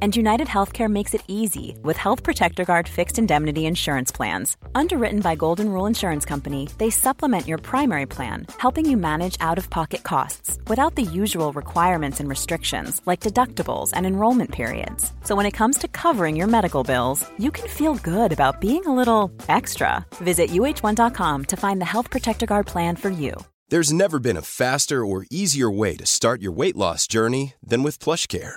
And United Healthcare makes it easy with Health Protector Guard fixed indemnity insurance plans. Underwritten by Golden Rule Insurance Company, they supplement your primary plan, helping you manage out of pocket costs without the usual requirements and restrictions like deductibles and enrollment periods. So when it comes to covering your medical bills, you can feel good about being a little extra. Visit uh1.com to find the Health Protector Guard plan for you. There's never been a faster or easier way to start your weight loss journey than with PlushCare.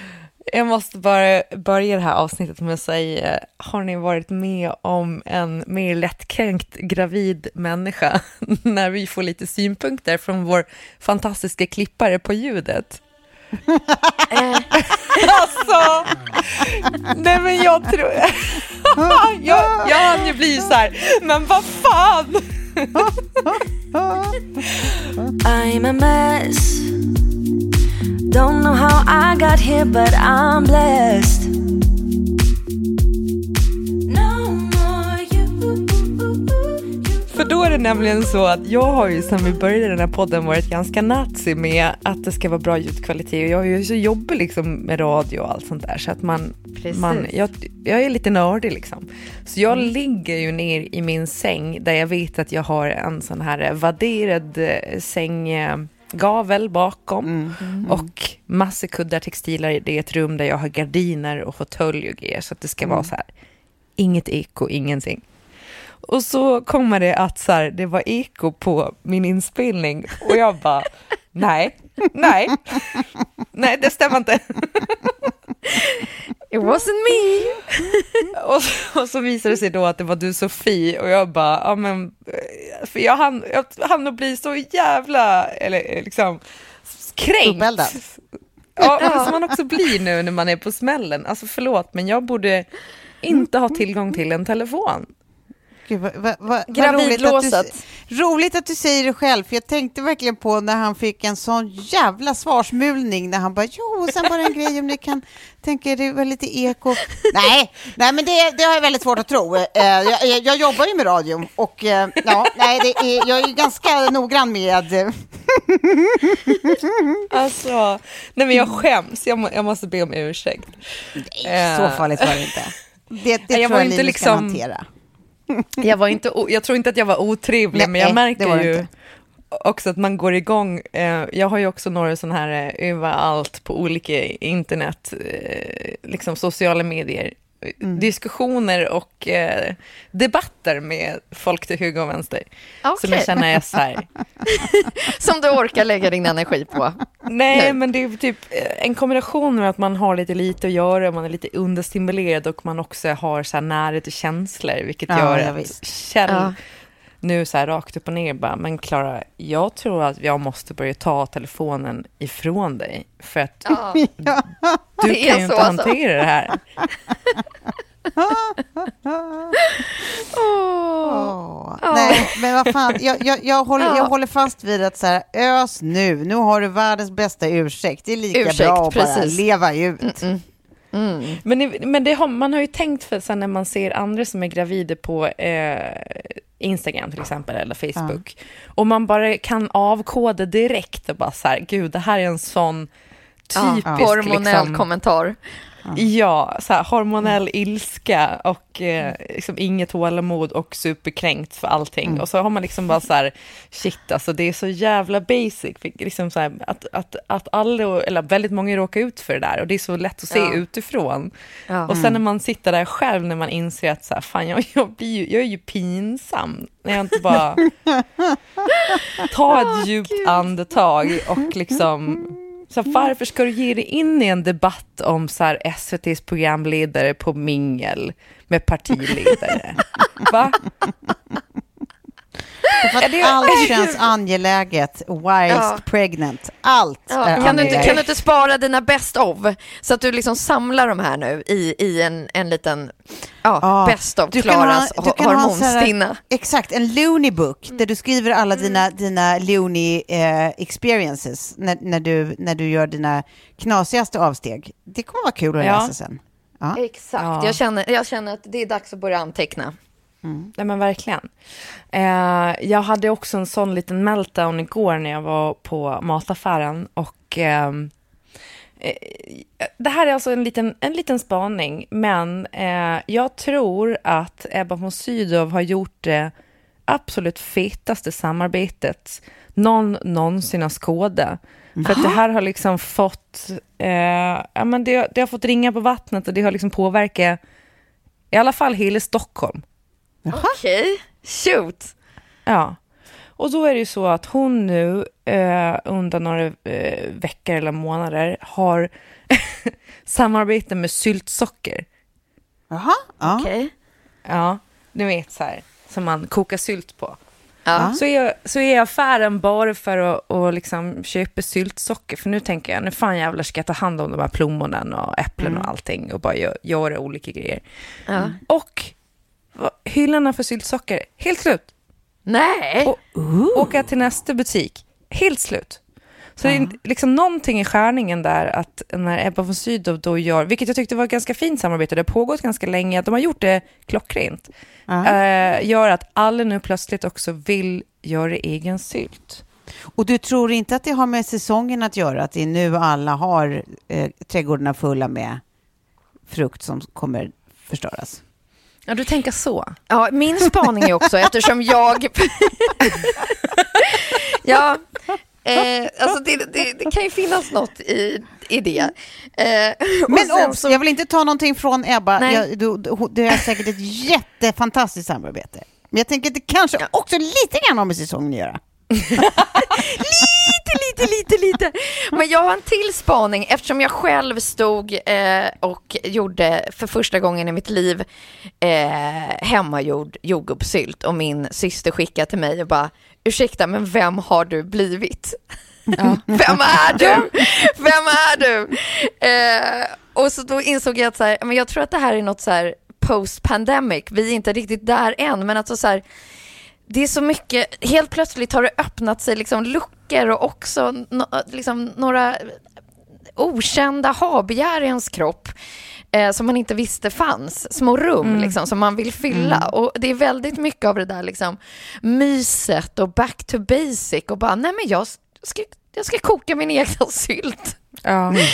Jag måste bara börja det här avsnittet med att säga, har ni varit med om en mer lättkränkt gravid människa när vi får lite synpunkter från vår fantastiska klippare på ljudet? alltså, nej men jag tror, jag, jag hann ju bli så här, men vad fan! I'm a mess. Don't know how I got here, but I'm blessed. No more you. För då är det nämligen så att jag har ju sedan vi började den här podden varit ganska nazi med att det ska vara bra ljudkvalitet och jag är ju så jobbig liksom med radio och allt sånt där så att man, man jag, jag är lite nördig liksom. Så jag Mm. ligger ju ner i min säng där jag vet att jag har en sån här vadderad eh, sänggavel bakom Mm. och massor kuddar, textiler. Det är ett rum där jag har gardiner och fåtölj och grejer så att det ska Mm. vara så här. Inget eko, ingenting. Och så kommer det att så här, det var eko på min inspelning och jag bara, nej, nej, nej det stämmer inte. It wasn't me. Och, och så visade det sig då att det var du Sofie och jag bara, ja men, eh, för jag hann, jag hann att bli så jävla, eller eh, liksom, kränkt. Uppeldad. Ja, men som man också blir nu när man är på smällen. Alltså förlåt, men jag borde inte ha tillgång till en telefon. Gud, vad, vad, vad, roligt, att du, roligt att du säger det själv, för jag tänkte verkligen på när han fick en sån jävla svarsmulning när han bara jo, och sen bara en grej om ni kan tänka er det var lite eko. nej, nej, men det, det har jag väldigt svårt att tro. Eh, jag, jag, jag jobbar ju med radio och eh, ja, nej, det är, jag är ju ganska noggrann med eh, Alltså, nej men jag skäms, jag, må, jag måste be om ursäkt. Nej, så Eh, farligt var det inte. Det, det Jag tror jag inte Linus kan liksom- hantera. Jag, var inte, jag tror inte att jag var otrevlig, Nej, men jag märker ju också att man går igång. Eh, jag har ju också några sådana här eh, överallt på olika internet, eh, liksom sociala medier, Mm. diskussioner och eh, debatter med folk till höger och vänster. Som Okej. jag känner är så här, Som du orkar lägga din energi på. Nej, Nu. men det är typ eh, en kombination med att man har lite lite att göra, man är lite understimulerad och man också har så här närhet till känslor, vilket Ja, gör att. Kjell Ja. Nu så här rakt upp och ner bara, men Klara, jag tror att jag måste börja ta telefonen ifrån dig, för att Ja. du kan ju så inte alltså. hantera det här. Åh, Nej, men vad fan, jag, jag, jag, håller, jag Ja. håller fast vid att så här, ös nu, nu har du världens bästa ursäkt. Det är lika Ursäkt, bra att bara precis. leva ut. Mm. Men, det- men det har, man har ju tänkt för sen när man ser andra som är gravida på eh, Instagram till exempel eller Facebook. Och man bara kan avkoda direkt och bara så här, gud det här är en sån Ja, typisk hormonell liksom, kommentar. Ja, så här, hormonell ilska och eh, liksom inget tålamod och superkränkt för allting. Och så har man liksom bara så här, shit alltså det är så jävla basic. Liksom så här, att, att, att alla, eller väldigt många råkar ut för det där och det är så lätt att se Ja. utifrån. Ja. Och sen när man sitter där själv när man inser att så här, fan jag, jag, blir ju, jag är ju pinsam. När jag inte bara tar ett djupt andetag och liksom så varför ska du ge dig in i en debatt om så här, SVTs programledare på mingel med partiledare? Va? För att allt känns angeläget, whilst Ja. pregnant. Allt Ja, är kan, du inte, angeläget. kan du inte spara dina best of? Så att du liksom samlar de här nu i, i en, en liten ja, Ja, best of du kan ha- Klaras du ha sån här- hormonstinna. Exakt, en Looney book där du skriver alla dina, dina Looney eh, experiences när, när, du, när du gör dina knasigaste avsteg. Det kommer vara kul att Ja. läsa sen. Ja. Exakt, Ja. jag, känner, jag känner att det är dags att börja anteckna. Nej men verkligen. Eh, jag hade också en sån liten meltdown igår när jag var på mataffären och ehm, eh, det här är alltså en liten, en liten spaning, men eh, jag tror att Ebba von Sydow har gjort det absolut fetaste samarbetet någon någonsin har skådat. För att det här har liksom fått, eh, ja men det, det har fått ringa på vattnet och det har liksom påverkat i alla fall hela Stockholm. Okej, shoot. Ja. Och då är det ju så att hon nu eh, under några eh, veckor eller månader har samarbete med syltsocker. Jaha, ja. Okej. Ja, du vet så här, som man kokar sylt på. Ja. Så är, så är affären bara för att och liksom köpa syltsocker. För nu tänker jag, nu fan jävlar ska jag ta hand om de här plommonen och äpplen och allting och bara gö- göra olika grejer. Ja. Och hyllorna för syltsocker, helt slut. Nej, Och, åka till nästa butik, helt slut. Så det är liksom någonting i skärningen där att när Ebba von Sydow då gör, vilket jag tyckte var ett ganska fint samarbete, det har pågått ganska länge, att de har gjort det klockrent, eh, gör att alla nu plötsligt också vill göra egen sylt. Och du tror inte att det har med säsongen att göra, att det är nu alla har eh, trädgårdarna fulla med frukt som kommer förstöras? Ja, du tänker så. Ja, min spaning är också eftersom jag... ja, eh, alltså det, det, det kan ju finnas något i, i det. Eh, Men sen så- jag vill inte ta någonting från Ebba. Nej. Jag, du, du, det är säkert ett jättefantastiskt samarbete. Men jag tänker att det kanske också lite grann har med säsongen att göra. Lite, lite, lite, lite. Men jag har en till spaning eftersom jag själv stod eh, och gjorde för första gången i mitt liv eh, hemmagjord jordgubbssylt och min syster skickade till mig och bara ursäkta men vem har du blivit? Vem är du? Vem är du? Eh, och så då insåg jag att så här, men jag tror att det här är något så här post-pandemic. Vi är inte riktigt där än, men alltså så här, det är så mycket, helt plötsligt har det öppnat sig liksom luckor och också no, liksom några okända habegär i ens kropp eh, som man inte visste fanns. Små rum liksom, som man vill fylla. Och det är väldigt mycket av det där liksom, myset och back to basic och bara, nej men jag ska, jag ska koka min egna sylt. Ja. Men,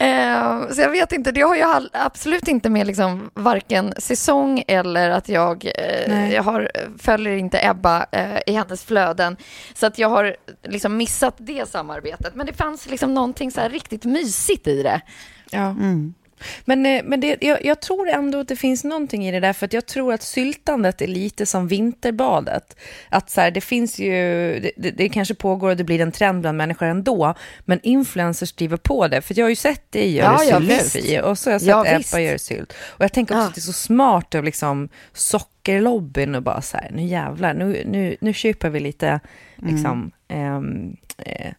Eh, så jag vet inte, det har ju absolut inte med liksom varken säsong eller att jag, eh, jag har, följer inte Ebba eh, i hennes flöden. Så att jag har liksom missat det samarbetet. Men det fanns liksom någonting så här riktigt mysigt i det. ja. Men, eh, men det, jag, jag tror ändå att det finns någonting i det där, för att jag tror att syltandet är lite som vinterbadet. Att så här, det finns ju, det, det, kanske pågår och det blir en trend bland människor ändå, men influencers driver på det. För jag har ju sett dig göra Ja, ja, sylt, visst. Sofie, och så har jag sett Ja, Ebba göra sylt. Och jag tänker också Ja. att det är så smart av liksom sockerlobbyn och bara så här, nu jävlar, nu, nu, nu köper vi lite, liksom, ehm, eh,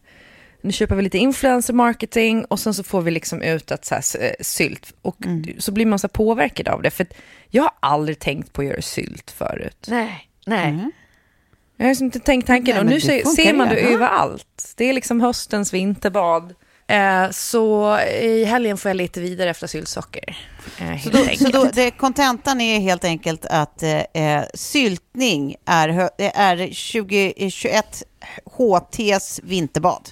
nu köper vi lite influencer marketing och sen så får vi liksom ut att så här, eh, sylt och så blir man så här påverkad av det. För att jag har aldrig tänkt på att göra sylt förut. Nej, nej. Jag har liksom inte tänkt tanken Nej, och nu ser, ser man det ju. Ja. överallt. Det är liksom höstens vinterbad. Eh, så i helgen får jag leta vidare efter syltsocker. Eh, Så, då, så då, det, kontentan är helt enkelt att eh, eh, syltning är, är 2021 HTs vinterbad.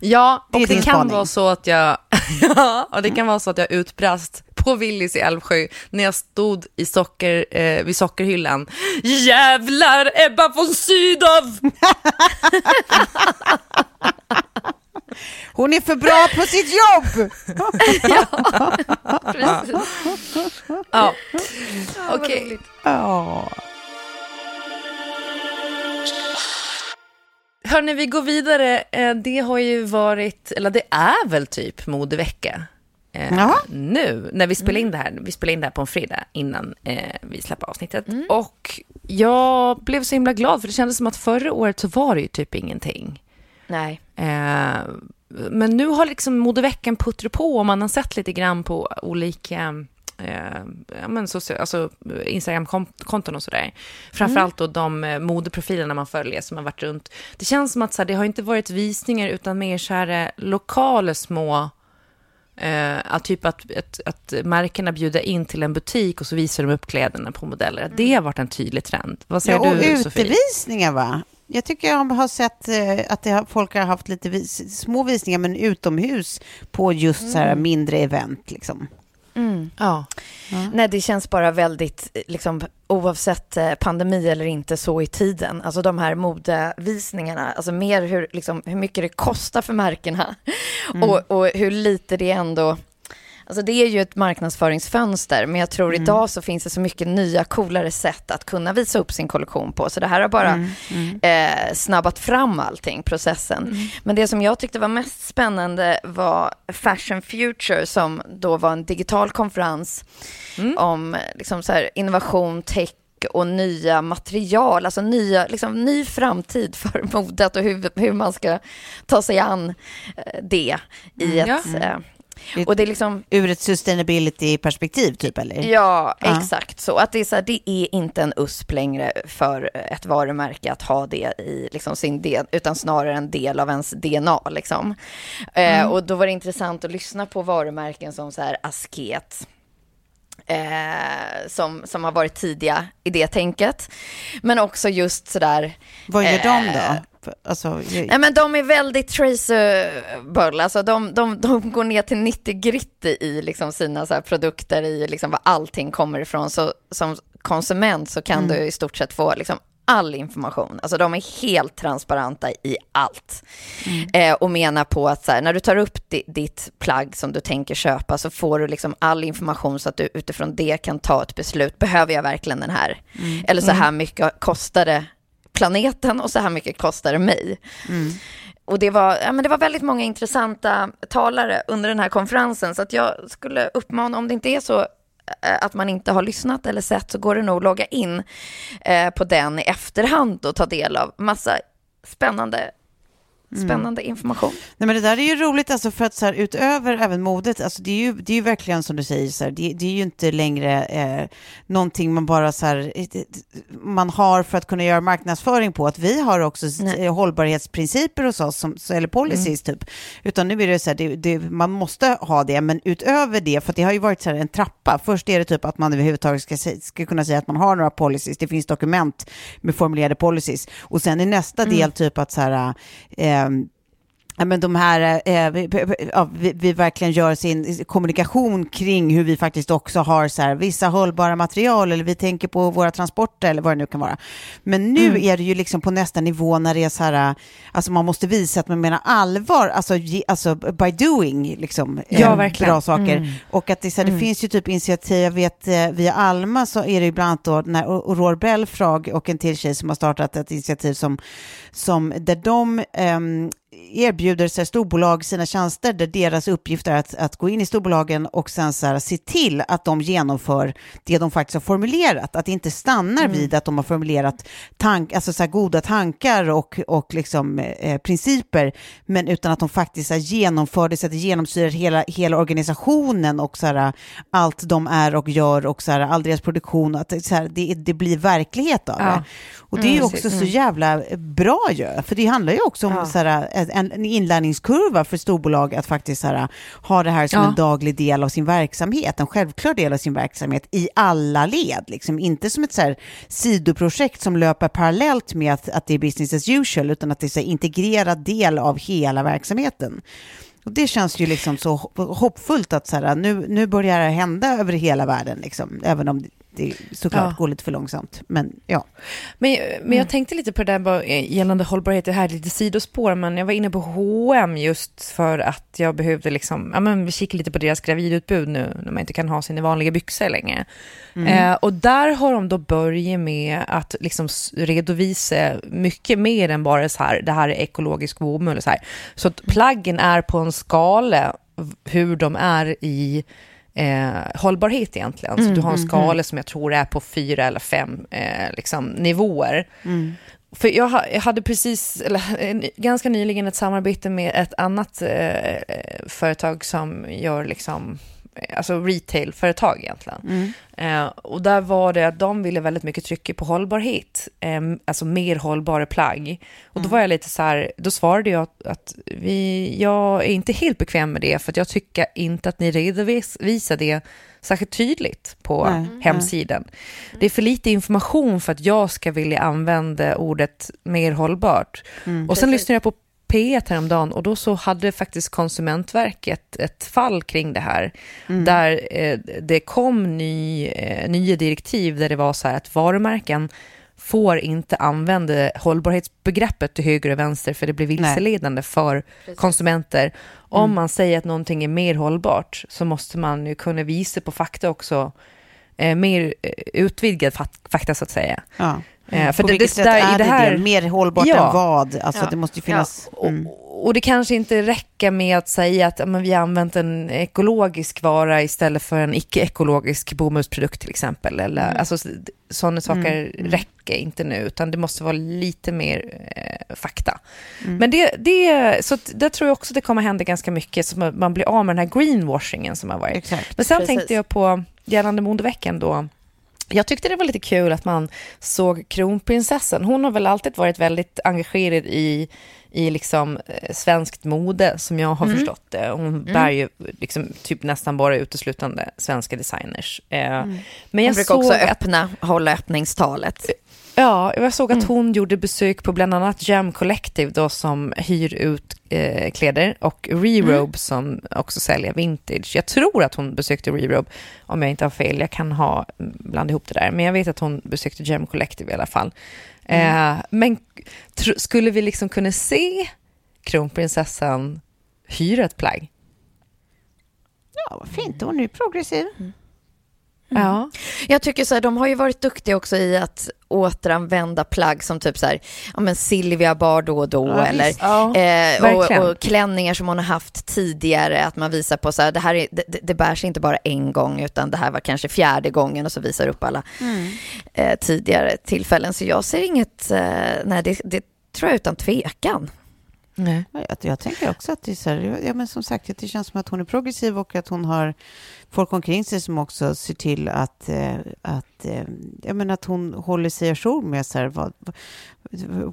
Ja, Det och det kan spaning. vara så att jag, ja, och det kan vara så att jag utbrast på Willys i Älvsjö när jag stod i socker, eh, vid sockerhyllan. Jävlar Ebba von Sydow! Hon är för bra på sitt jobb! Precis. Ja, okej. Ja. Hörni, vi går vidare. Eh, Det har ju varit, eller det är väl typ modevecka. eh. Nu, när vi spelar in det här. Vi spelar in det här på en fredag innan eh, vi släpper avsnittet. Mm. Och jag blev så himla glad, för det kändes som att förra året så var det ju typ ingenting. Nej. Eh, men nu har liksom modeveckan puttrat på och man har sett lite grann på olika eh, ja, men social, alltså Instagram-konton och sådär. Framförallt då de eh, modeprofilerna man följer som har varit runt. Det känns som att så här, det har inte varit visningar utan mer så här eh, lokala små Eh, att typ att, att, att märkena bjuder in till en butik och så visar de upp kläderna på modeller. Det har varit en tydlig trend. Vad säger Ja, och du, Sofie? utevisningar va? Jag tycker jag har sett eh, att har, folk har haft lite vis, små visningar men utomhus på just så här mindre event liksom. Mm. Ja. Nej, det känns bara väldigt, eh, liksom, oavsett eh, pandemi eller inte, så i tiden. Alltså de här modevisningarna, alltså mer hur, liksom, hur mycket det kostar för märkena och, och hur lite det ändå... Alltså det är ju ett marknadsföringsfönster, men jag tror idag så finns det så mycket nya, coolare sätt att kunna visa upp sin kollektion på. Så det här har bara Eh, snabbat fram allting, processen. Men det som jag tyckte var mest spännande var Fashion Future, som då var en digital konferens om liksom så här, innovation, tech och nya material, alltså nya, liksom, ny framtid för modet och hur, hur man ska ta sig an eh, det i ett... Ja. Eh, och det är liksom, Ur ett sustainability-perspektiv typ eller? Ja, Ja. exakt så. Att det, är så här, det är inte en USP längre för ett varumärke att ha det i liksom sin del, utan snarare en del av ens DNA. Liksom. Eh, och då var det intressant att lyssna på varumärken som så här Asket. Eh, som, som har varit tidiga i det tänket. Men också just sådär... Vad gör de Eh, Alltså, Nej men de är väldigt traceable, alltså de, de, de går ner till 90 gritty i liksom sina så produkter, i liksom var allting kommer ifrån. Så som konsument så kan du i stort sett få liksom all information. Alltså de är helt transparenta i allt. Eh, och menar på att så här, när du tar upp di, ditt plagg som du tänker köpa så får du liksom all information så att du utifrån det kan ta ett beslut. Behöver jag verkligen den här? Eller så här mycket kostar det planeten och så här mycket kostar det mig. Och det var, ja, men det var väldigt många intressanta talare under den här konferensen, så att jag skulle uppmana, om det inte är så eh, att man inte har lyssnat eller sett, så går det nog att logga in eh, på den i efterhand och ta del av massa spännande, spännande information. Nej, men det där är ju roligt, alltså för att så här, utöver även modet, alltså det är ju, det är ju verkligen som du säger, så här, det, det är ju inte längre eh, någonting man bara så här, eh, man har för att kunna göra marknadsföring på, att vi har också Nej. eh, hållbarhetsprinciper hos oss, som, eller policies typ, utan nu är det så här, det, det, man måste ha det, men utöver det, för det har ju varit så här en trappa, först är det typ att man överhuvudtaget ska, ska kunna säga att man har några policies, det finns dokument med formulerade policies, och sen i nästa del typ att så här, eh, um, Ja, men de här, eh, vi, ja, vi, vi verkligen gör sin kommunikation kring hur vi faktiskt också har så här, vissa hållbara material eller vi tänker på våra transporter eller vad det nu kan vara. Men nu är det ju liksom på nästa nivå när det är så här, alltså man måste visa att man menar allvar, alltså, ge, alltså by doing, liksom, eh, Ja, verkligen. bra saker. Och att det, så här, det finns ju typ initiativ, jag vet eh, via Alma så är det ju bland annat då när Aurore Belfrag och en till tjej som har startat ett initiativ som, som där de ehm, erbjuder så här, storbolag sina tjänster där deras uppgift är att, att gå in i storbolagen och sen så här, se till att de genomför det de faktiskt har formulerat. Att det inte stannar vid att de har formulerat tank, alltså så här, goda tankar och, och liksom, eh, principer, men utan att de faktiskt så här, genomför det så att det genomsyrar hela, hela organisationen och så här, allt de är och gör och så här, all deras produktion, att det, så här, det, det blir verklighet av Ja. det. Och det är ju Mm, också precis. så jävla bra ju, för det handlar ju också om Ja. så här, en, en inlärningskurva för storbolag att faktiskt här, ha det här som Ja. en daglig del av sin verksamhet, en självklar del av sin verksamhet i alla led, liksom. inte som ett så här, sidoprojekt som löper parallellt med att, att det är business as usual, utan att det är så här, integrerad del av hela verksamheten. Och det känns ju liksom så ho- hoppfullt att så här, nu, nu börjar det hända över hela världen, liksom, även om det såklart Ja. går lite för långsamt. Men ja, Men, men jag tänkte lite på det där bara, eh, gällande hållbarhet, det här är lite sidospår, men jag var inne på H&M just för att jag behövde liksom, ja men vi kikar lite på deras gravidutbud nu, när man inte kan ha sina vanliga byxor längre. Eh, och där har de då börjat med att liksom redovisa mycket mer än bara så här, det här är ekologisk bomull så här. Så att plaggen är på en skala hur de är i eh, hållbarhet egentligen. Så du har en skala som jag tror är på fyra eller fem eh, liksom, nivåer. För jag, ha- jag hade precis, eller eh, ganska nyligen ett samarbete med ett annat eh, företag som gör liksom, eh, alltså retailföretag egentligen. Eh, och där var det att de ville väldigt mycket trycka på hållbarhet, eh, alltså mer hållbara plagg. Och då var jag lite så här, då svarade jag att, vi, jag är inte helt bekväm med det, för att jag tycker inte att ni redovisar det särskilt tydligt på Nej, hemsidan. Det är för lite information för att jag ska vilja använda ordet mer hållbart. och sen lyssnade jag på P1 häromdagen och då så hade faktiskt Konsumentverket ett fall kring det här. Där eh, det kom ny, eh, nya direktiv där det var så här att varumärken får inte använda hållbarhetsbegreppet till höger och vänster för det blir vilseledande för konsumenter. Om man säger att någonting är mer hållbart så måste man ju kunna visa på fakta också, eh, mer eh, utvidgad fak- fakta så att säga. ja. Eh, för På det- vilket det- sätt där- är det här- det? Mer hållbart Ja. än vad? Alltså Ja. det måste ju finnas... Mm. Och, och det kanske inte räcker med att säga att ja, men vi har använt en ekologisk vara istället för en icke-ekologisk bomullsprodukt till exempel. Eller, alltså, sådana saker räcker inte nu, utan det måste vara lite mer eh, fakta. Men det, det, så att där tror jag också det kommer hända ganska mycket, så man, man blir av med den här greenwashingen som har varit. Exakt. Men sen Precis. tänkte jag på gällande modeveckan då. Jag tyckte det var lite kul att man såg kronprinsessan. Hon har väl alltid varit väldigt engagerad i, i liksom eh, svenskt mode, som jag har förstått det. Hon bär ju liksom typ nästan bara uteslutande svenska designers. Eh, Men Hon jag brukar såg också att öppna, hålla öppningstalet. Ja, jag såg att hon gjorde besök på bland annat Jam Collective då som hyr ut eh, kläder och Rerobe som också säljer vintage. Jag tror att hon besökte Rerobe, om jag inte har fel. Jag kan ha blandat ihop det där. Men jag vet att hon besökte Jam Collective i alla fall. Eh, men tr- skulle vi liksom kunna se kronprinsessan hyra ett plagg? Ja, vad fint. Hon är ju progressiv. Ja. Jag tycker så här, de har ju varit duktiga också i att återanvända plagg som typ så här, ja men Silvia bar då och då Ja, eller. Ja, eh, och, och klänningar som hon har haft tidigare, att man visar på så här, det här är, det, det bärs inte bara en gång utan det här var kanske fjärde gången och så visar upp alla eh, tidigare tillfällen. Så jag ser inget, eh, nej det, det tror jag utan tvekan. Nej. Ja, Jag, jag tänker också att det är så här, ja, men som sagt, det känns som att hon är progressiv och att hon har folk omkring sig som också ser till att, eh, att, eh, jag menar att hon håller sig ajour med så här, vad,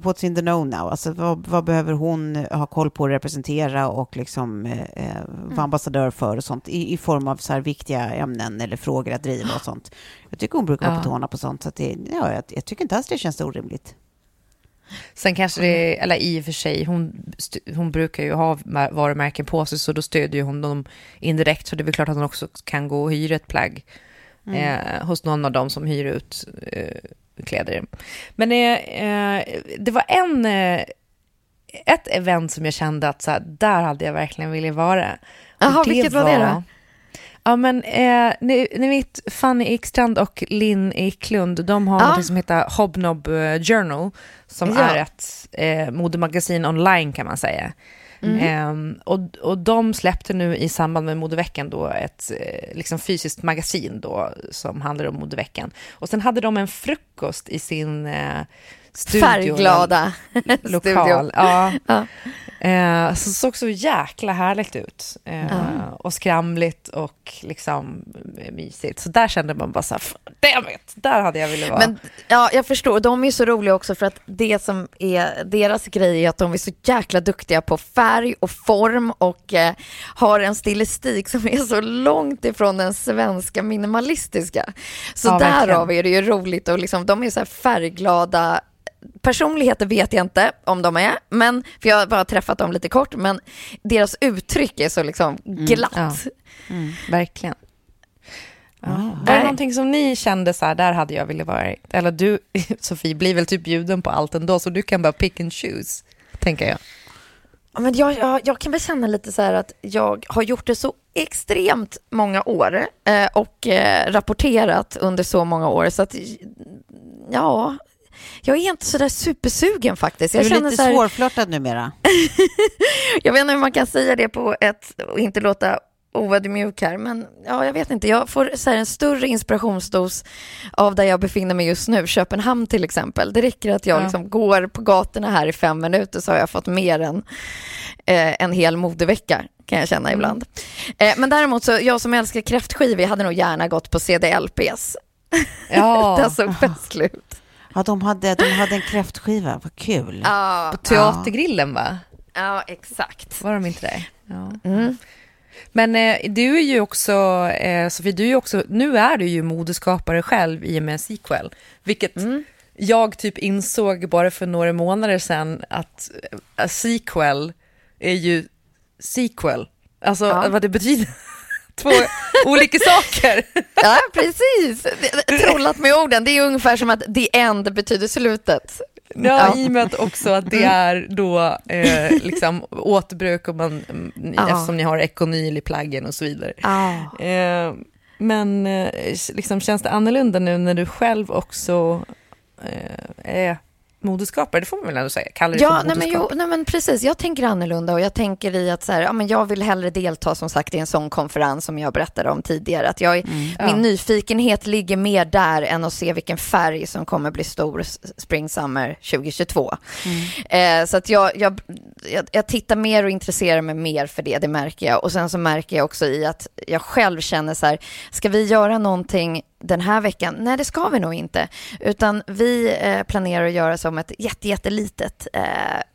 what's in the know now, alltså vad, vad behöver hon ha koll på och representera och liksom eh, eh, vara ambassadör för och sånt i, i form av så viktiga ämnen eller frågor att driva och sånt. Jag tycker hon brukar vara på Ja. tårna på sånt, så att det, ja, jag, jag tycker inte alls det känns orimligt. Sen kanske det, eller i och för sig, hon, hon brukar ju ha varumärken på sig så då stödjer hon dem indirekt så det är väl klart att hon också kan gå och hyra ett plagg eh, hos någon av dem som hyr ut eh, kläder. Men eh, eh, det var en, eh, ett event som jag kände att så här, där hade jag verkligen velat vara. Jaha, vilket var det då? Ja, men eh, ni, ni vet Fanny Ekstrand och Linn Eklund, de har Ja. något som heter Hobnob eh, Journal, som Ja. är ett eh, modemagasin online kan man säga. Ehm, och, och de släppte nu i samband med modeveckan då ett eh, liksom fysiskt magasin då som handlar om modeveckan. Och sen hade de en frukost i sin, eh, studio. Färgglada lokal. Ja. Ja. Eh, så det såg så jäkla härligt ut. Eh, Ja. Och skramligt och liksom eh, mysigt. Så där kände man bara så här, damn it, där hade jag velat vara. Men ja, jag förstår. De är så roliga också för att det som är deras grej är att de är så jäkla duktiga på färg och form och eh, har en stilistik som är så långt ifrån den svenska minimalistiska. Så Ja, därav är det ju roligt och liksom, de är så här färgglada Personligheter vet jag inte om de är, men, för jag har bara träffat dem lite kort, men deras uttryck är så liksom glatt. ja. Verkligen. Ja. Var det Nej. någonting som ni kände så här, där hade jag velat vara? Eller du, Sofie, blir väl typ bjuden på allt ändå, så du kan bara pick and choose, tänker jag. Ja, Men jag, jag, jag kan väl känna lite så här att jag har gjort det så extremt många år eh, och eh, rapporterat under så många år så att ja, jag är inte så där supersugen faktiskt. Du Jag är känner lite här, svårflörtad numera. jag vet inte hur man kan säga det på ett och inte låta oödmjuk här, men ja, jag vet inte. Jag får så här, en större inspirationsdos av där jag befinner mig just nu, Köpenhamn till exempel. Det räcker att jag Ja. liksom går på gatorna här i fem minuter så har jag fått mer än eh, en hel modevecka kan jag känna ibland. Eh, men däremot så, jag som älskar kräftskivor, hade nog gärna gått på CDLPs. Ja, Det såg festligt ut. Ja, de hade, de hade en kräftskiva, vad kul. Ja, på Teatergrillen va? ja, exakt. Var de inte det? Ja. Mm. Men eh, du är ju också, eh, Sofie, du är också, nu är du ju modeskapare själv i och med Sequel, vilket Mm. jag typ insåg bara för några månader sedan att eh, sequel är ju sequel, alltså Ja. vad det betyder. Två olika saker. Ja, precis. Trollat med orden. Det är ungefär som att the end betyder slutet. Ja, i och med att också att det är då eh, liksom återbruk och man, mm, Ja. eftersom ni har ekonyl i plaggen och så vidare. Ja. Eh, men eh, liksom, känns det annorlunda nu när du själv också eh, är modeskapare? Det får man väl ändå säga? Kallar det Ja, för nej men, jo, nej men precis. Jag tänker annorlunda och jag tänker i att så här, ja, men jag vill hellre delta som sagt i en sån konferens som jag berättade om tidigare. Att jag, Min Ja. nyfikenhet ligger mer där än att se vilken färg som kommer bli stor Spring Summer 2022. Eh, så att jag, jag, jag, jag tittar mer och intresserar mig mer för det, det märker jag. Och sen så märker jag också i att jag själv känner så här, ska vi göra någonting den här veckan? Nej, det ska vi nog inte. Utan vi eh, planerar att göra som ett jätte, jättelitet eh,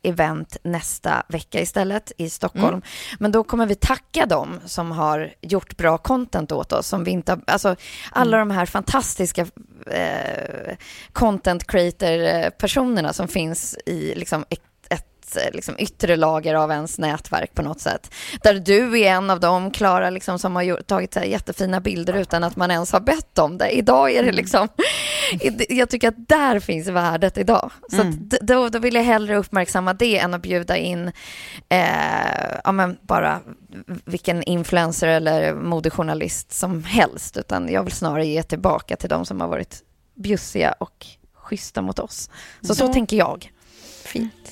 event nästa vecka istället i Stockholm. Men då kommer vi tacka dem som har gjort bra content åt oss. Som vi inte har, alltså, alla de här fantastiska eh, content creator-personerna som finns i liksom, ett, liksom, yttre lager av ens nätverk på något sätt. Där du är en av dem, Klara, liksom, som har gjort, tagit så jättefina bilder utan att man ens har bett om det. Idag är det liksom, jag tycker att där finns värdet idag. Så d- då, då vill jag hellre uppmärksamma det än att bjuda in eh, ja, men bara vilken influencer eller modejournalist som helst, utan jag vill snarare ge tillbaka till de som har varit bjussiga och schyssta mot oss. Så så Ja. tänker jag. Fint.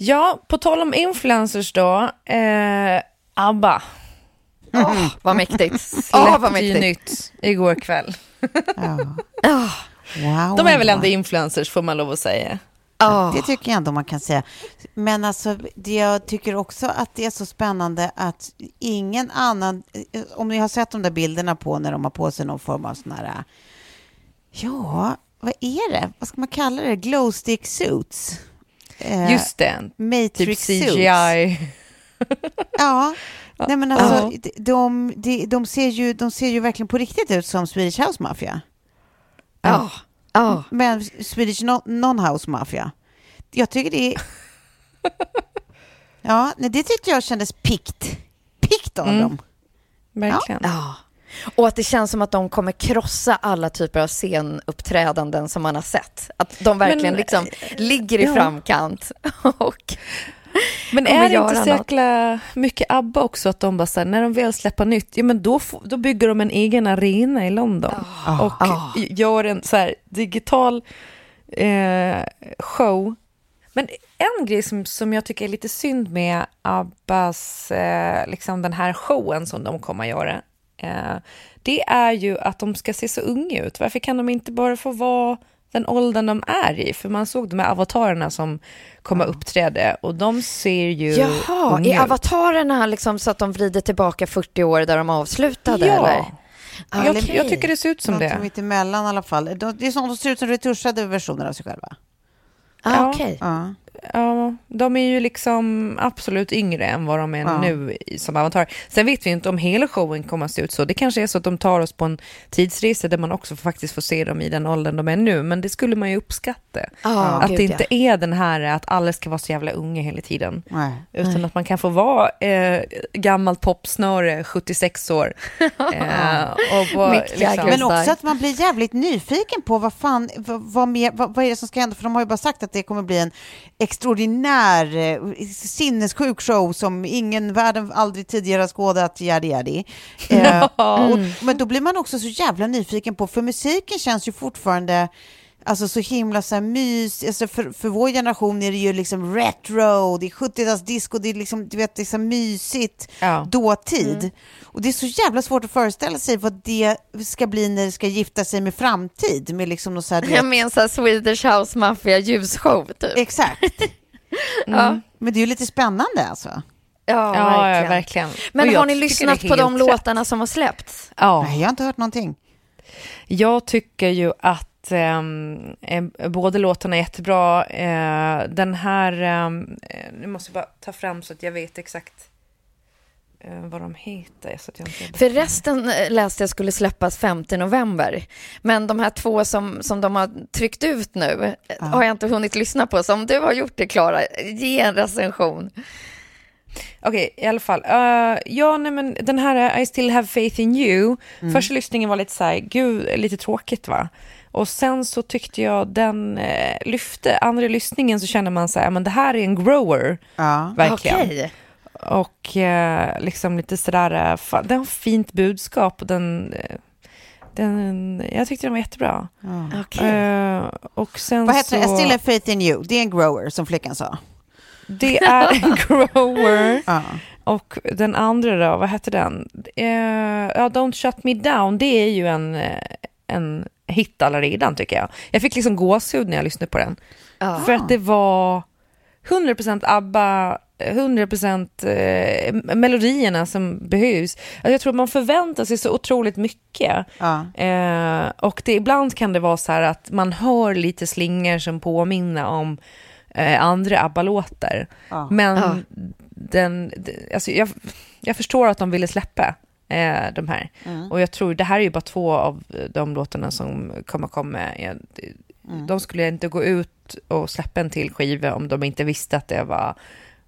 Ja, på tal om influencers då, eh, ABBA. Åh, vad mäktigt. Släppte vad ju nytt igår kväll. Åh, Wow, De är väl ändå influencers får man lov att säga. åh. Det tycker jag ändå man kan säga. Men alltså, det jag tycker också att det är så spännande att ingen annan, eh, om ni har sett de där bilderna på när de har på sig någon form av sån här, ja, vad är det? Vad ska man kalla det? Glowstick suits? Eh, Just det, typ Matrix suits. CGI. Ja, nej men alltså, de, de, de, de, ser ju, de ser ju verkligen på riktigt ut som Swedish House Mafia. Ja. Ja. Men Swedish non- Non-House Mafia. Jag tycker det är... Ja, nej, det tyckte jag kändes pikt. Pikt av Mm. dem. Verkligen. Ja. Och att det känns som att de kommer krossa alla typer av scenuppträdanden som man har sett. Att de verkligen Men, liksom ligger i ja. framkant. Och, Men är det inte så jäkla mycket ABBA också att de bara så här, när de väl släpper nytt, ja men då, då bygger de en egen arena i London och Ah. gör en så här digital eh, show. Men en grej som, som jag tycker är lite synd med Abbas, eh, liksom den här showen som de kommer att göra, eh, det är ju att de ska se så unga ut. Varför kan de inte bara få vara den åldern de är i? För man såg de här avatarerna som kommer uppträda och de ser ju jaha, unga är ut. avatarerna liksom så att de vrider tillbaka 40 år där de avslutade? Ja. Eller? Jag, Okej. jag tycker det ser ut som Något det. mitt emellan i alla fall. De, det är som de ser ut som retuschade versioner av sig själva. Ah, Ja. okej. Ja. Ja, de är ju liksom absolut yngre än vad de är Ja. nu som avatar. Sen vet vi inte om hela showen kommer att se ut så. Det kanske är så att de tar oss på en tidsresa där man också faktiskt får se dem i den åldern de är nu. Men det skulle man ju uppskatta. Ah, att gud, det ja. inte är den här att alla ska vara så jävla unga hela tiden. Nej. Utan att man kan få vara eh, gammalt popsnöre, 76 år. Eh, och Mick Jagger. Men också att man blir jävligt nyfiken på vad fan, vad, vad, vad, vad är det som ska hända? För de har ju bara sagt att det kommer bli en extraordinär, eh, sinnessjuk show som ingen världen aldrig tidigare har skådat, yadi yadi. Eh, och, men då blir man också så jävla nyfiken på, för musiken känns ju fortfarande Alltså så himla så här mys, alltså för, för vår generation är det ju liksom retro, det är 70-talsdisco, det är liksom, du vet, det är så mysigt Ja. dåtid. Och det är så jävla svårt att föreställa sig vad det ska bli när det ska gifta sig med framtid. Med liksom något så här, Jag menar så här Swedish House Mafia ljusshow typ. exakt. Ja, Men det är ju lite spännande alltså. ja, Ja, verkligen. ja, verkligen. Men har ni lyssnat på de rätt. låtarna som har släppts? Ja. Nej, jag har inte hört någonting. Jag tycker ju att ehm, eh, båda låtarna är jättebra. Eh, den här, ehm, eh, nu måste jag bara ta fram så att jag vet exakt eh, vad de heter. Så att jag inte För resten eh, läste jag skulle släppas 5 november. Men de här två som, som de har tryckt ut nu eh, har jag inte hunnit lyssna på. Så om du har gjort det, Klara, ge en recension. Okej, i alla fall. Uh, ja, nej, men den här I still have faith in you. Första lyssningen var lite så här, gud, lite tråkigt va? Och sen så tyckte jag den eh, lyfte. Andra lyssningen så känner man så här, men det här är en grower. Ja. Verkligen. Okej. Och eh, liksom lite sådär, eh, fan, den har fint budskap och den, eh, den, jag tyckte den var jättebra. Okej. Eh, och sen Vad heter så, det? I still have faith in you. Det är en grower som flickan sa. det är en grower. Ja. Och den andra då, vad heter den? Ja, Don't Shut Me Down, det är ju en, en hit alla redan tycker jag. Jag fick liksom gåshud när jag lyssnade på den. Ja. För att det var 100% ABBA, 100% eh, melodierna som behövs. Alltså jag tror att man förväntar sig så otroligt mycket. Ja. Eh, och det, ibland kan det vara så här att man hör lite slingor som påminner om eh, andra ABBA-låtar. Ja. Men den, alltså jag, jag förstår att de ville släppa eh, de här. Och jag tror, det här är ju bara två av de låtarna som kommer komma. Jag, de skulle inte gå ut och släppa en till skiva om de inte visste att det var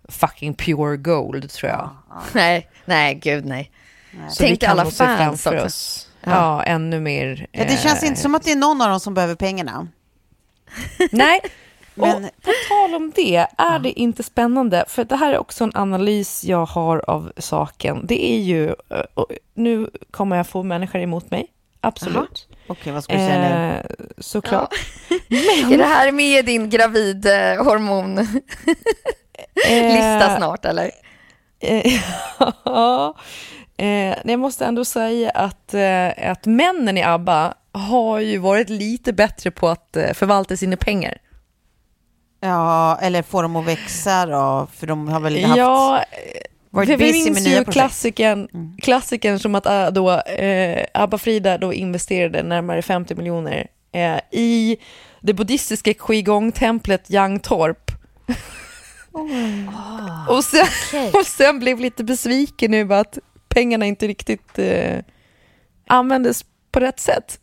fucking pure gold, tror jag. Nej, nej, gud nej. Så Tänk vi alla fans också. oss. Ja. ännu mer. Ja, det känns eh, inte som att det är någon av dem som behöver pengarna. Nej, Men- och på tal om det, är det inte spännande? För det här är också en analys jag har av saken. Det är ju, eh, nu kommer jag få människor emot mig, absolut. Okej, vad ska du säga nu? Eh, såklart. Är det här med din gravid eh, snart eller? Ja, eh, jag måste ändå säga att, att männen i ABBA har ju varit lite bättre på att förvalta sina pengar. Ja, eller få dem att växa då, för de har väl haft... Ja, varit för vi minns ju klassikern, klassikern som att äh, då, eh, Abba-Frida då investerade närmare 50 miljoner eh, i det buddhistiska qigong-templet Yangtorp. och, sen, okej. och sen blev lite besviken över att pengarna inte riktigt eh, användes på rätt sätt.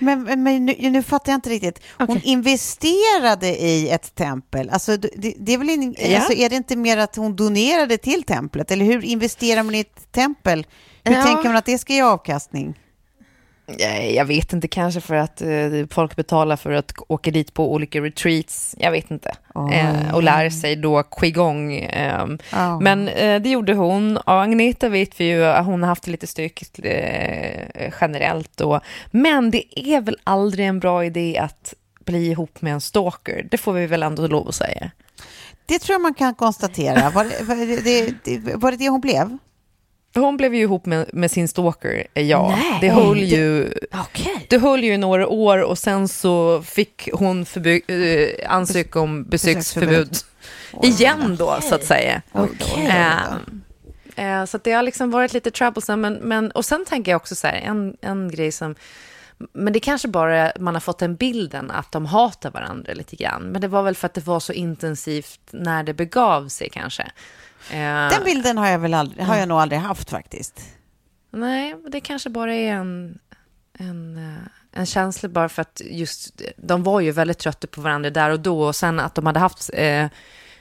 Men, men, men nu, nu fattar jag inte riktigt. Hon investerade i ett tempel. Alltså, det, det är, väl in, Ja. alltså, är det inte mer att hon donerade till templet? Eller hur investerar man i ett tempel? Hur Ja. tänker man att det ska ge avkastning? Eh, Jag vet inte, kanske för att eh, folk betalar för att åka dit på olika retreats. Jag vet inte. Oj. Eh, och lära sig då qigong. ehm, Ja. Men eh, det gjorde hon. Och Agneta vet vi ju, att hon har haft det lite stökigt eh, generellt. Då. Men det är väl aldrig en bra idé att bli ihop med en stalker. Det får vi väl ändå lov att säga. Det tror jag man kan konstatera. Var det var det, det, var det det hon blev? Hon blev ju ihop med, med sin stalker, eh, ja. Nej. det höll ju... Okej. Det höll ju några år och sen så fick hon förby- eh, ansöka om besöksförbud. Igen då, så att säga. Okej. Eh, eh, så det har liksom varit lite troublesome. Men, men, och sen tänker jag också så här, en, en grej som... Men det kanske bara man har fått den bilden att de hatar varandra lite grann. Men det var väl för att det var så intensivt när det begav sig kanske. Eh, Den bilden har jag, väl aldrig, har jag nog aldrig haft faktiskt. Nej, det kanske bara är en, en, eh, en känsla bara för att just de var ju väldigt trötta på varandra där och då och sen att de hade haft eh,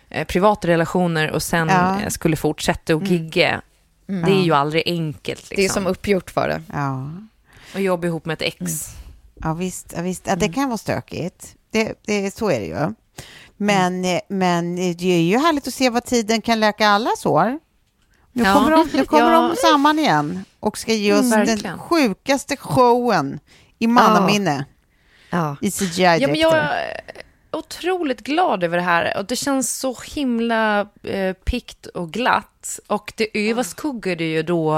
eh, privata relationer och sen Ja. skulle fortsätta och gigga. Det är ju aldrig enkelt. Liksom. Det är som uppgjort för det. Ja, att jobba ihop med ett ex. ja visst. Ja, visst. Ja, det kan vara stökigt. Det, det, så är det ju. Men, eh, men det är ju härligt att se vad tiden kan läka alla sår. Nu Ja. kommer, de, nu kommer Ja. de samman igen och ska ge oss Mm, den sjukaste showen i mannaminne Ja. i CGI Ja, men jag är otroligt glad över det här och det känns så himla eh, pikt och glatt. Och det överskuggade ju då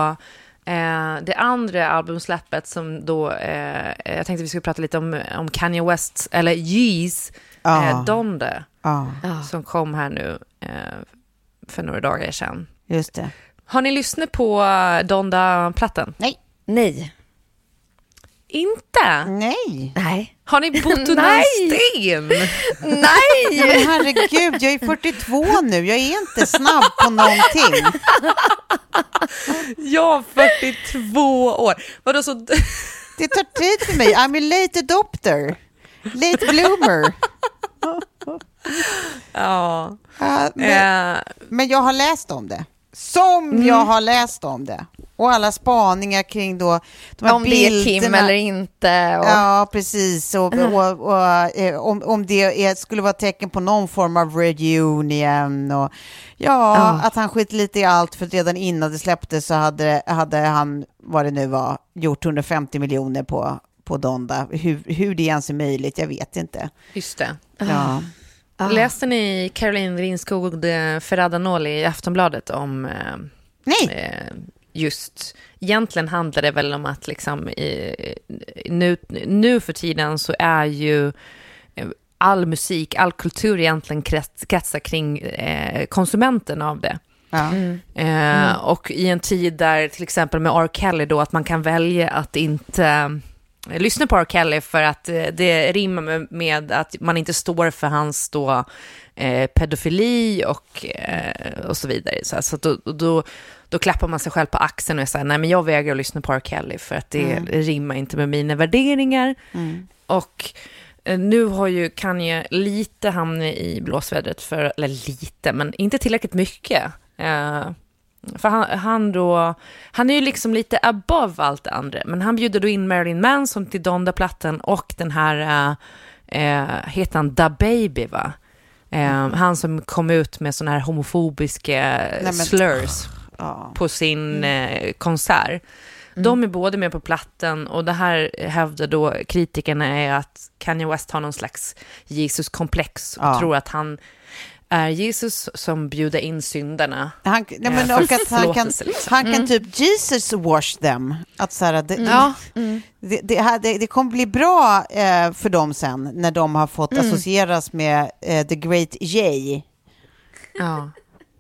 eh, det andra albumsläppet som då, eh, jag tänkte vi skulle prata lite om, om Kanye West, eller Yeez, Ja. eh, Donda, Ja, som kom här nu eh, för några dagar sedan. just det. Har ni lyssnat på eh, Donda-plattan? Nej. Nej. Inte? Nej. Nej. Har ni bott under en Nej. sten? Nej! Men herregud, jag är 42 nu. Jag är inte snabb på någonting. Ja, 42 år. Vadå så... Det tar tid för mig. I'm a late adopter. Late bloomer. Ja. Ja, men, Eh, men jag har läst om det. Som jag har läst om det. Och alla spaningar kring då de här Om det är Kim bilderna. eller inte. Och... Ja, precis. Och, och, och, eh, om, om det är, skulle vara tecken på någon form av reunion. Och, ja, Ja. att han skit lite i allt för redan innan det släpptes så hade, hade han, vad det nu var, gjort 150 miljoner på, på Donda. Hur, hur det ens är möjligt, jag vet inte. just det. Ja. Ah. Läste ni Caroline Rinskog Ferrada-Noli i Aftonbladet om eh, Nej, eh, just... Egentligen handlar det väl om att liksom i, nu, nu för tiden så är ju eh, all musik, all kultur egentligen krets, kretsar kring eh, konsumenten av det. ja. Eh, Och i en tid där till exempel med R. Kelly då, att man kan välja att inte eh, lyssna på R. Kelly för att eh, det rimmar med, att man inte står för hans då, eh, pedofili och, eh, och så vidare. Så, så att då, då, då klappar man sig själv på axeln och säger nej men jag vägrar lyssna på R. Kelly för att det rimmar inte med mina värderingar. Och eh, nu har ju Kanye lite hamnat i blåsvädret för, eller lite, men inte tillräckligt mycket. För han, han då, han är ju liksom lite above allt det andra, men han bjuder då in Marilyn Manson till Donda-plattan och den här, eh, heter han Da Baby va? Eh, han som kom ut med sådana här homofobiska men- slurs Ja. på sin eh, konsert. De är både med på plattan och det här hävdar då kritikerna är att Kanye West har någon slags Jesus-komplex och Ja. tror att han är Jesus som bjuder in syndarna. Han, nej, men, Eh, och att han kan, liksom. han kan typ Jesus wash them. Att så här, det, Ja. det, det, här- det, det kommer bli bra eh, för dem sen när de har fått associeras med eh, the great J. Ja.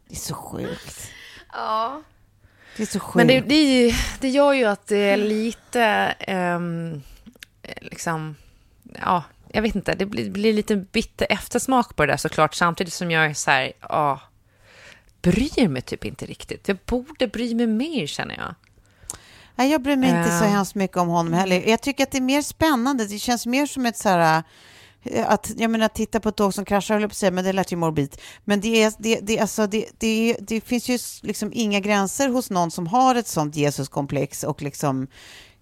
Det är så sjukt. Ja. Det är så sjukt. Men det, det, det gör ju att det är lite, ehm, eh, liksom, ja, jag vet inte, det blir, blir lite bitter eftersmak på det där såklart, samtidigt som jag är så här, ja, bryr mig typ inte riktigt. Jag borde bry mig mer känner jag. Nej, jag bryr mig inte så Eh. hemskt mycket om honom heller. Jag tycker att det är mer spännande. Det känns mer som ett så här... eh, Att, jag menar, titta på ett tåg som kraschar, höll jag på att säga, men det lät ju morbid. Men det, är, det, det, alltså, det, det, det finns ju liksom inga gränser hos någon som har ett sånt Jesuskomplex och liksom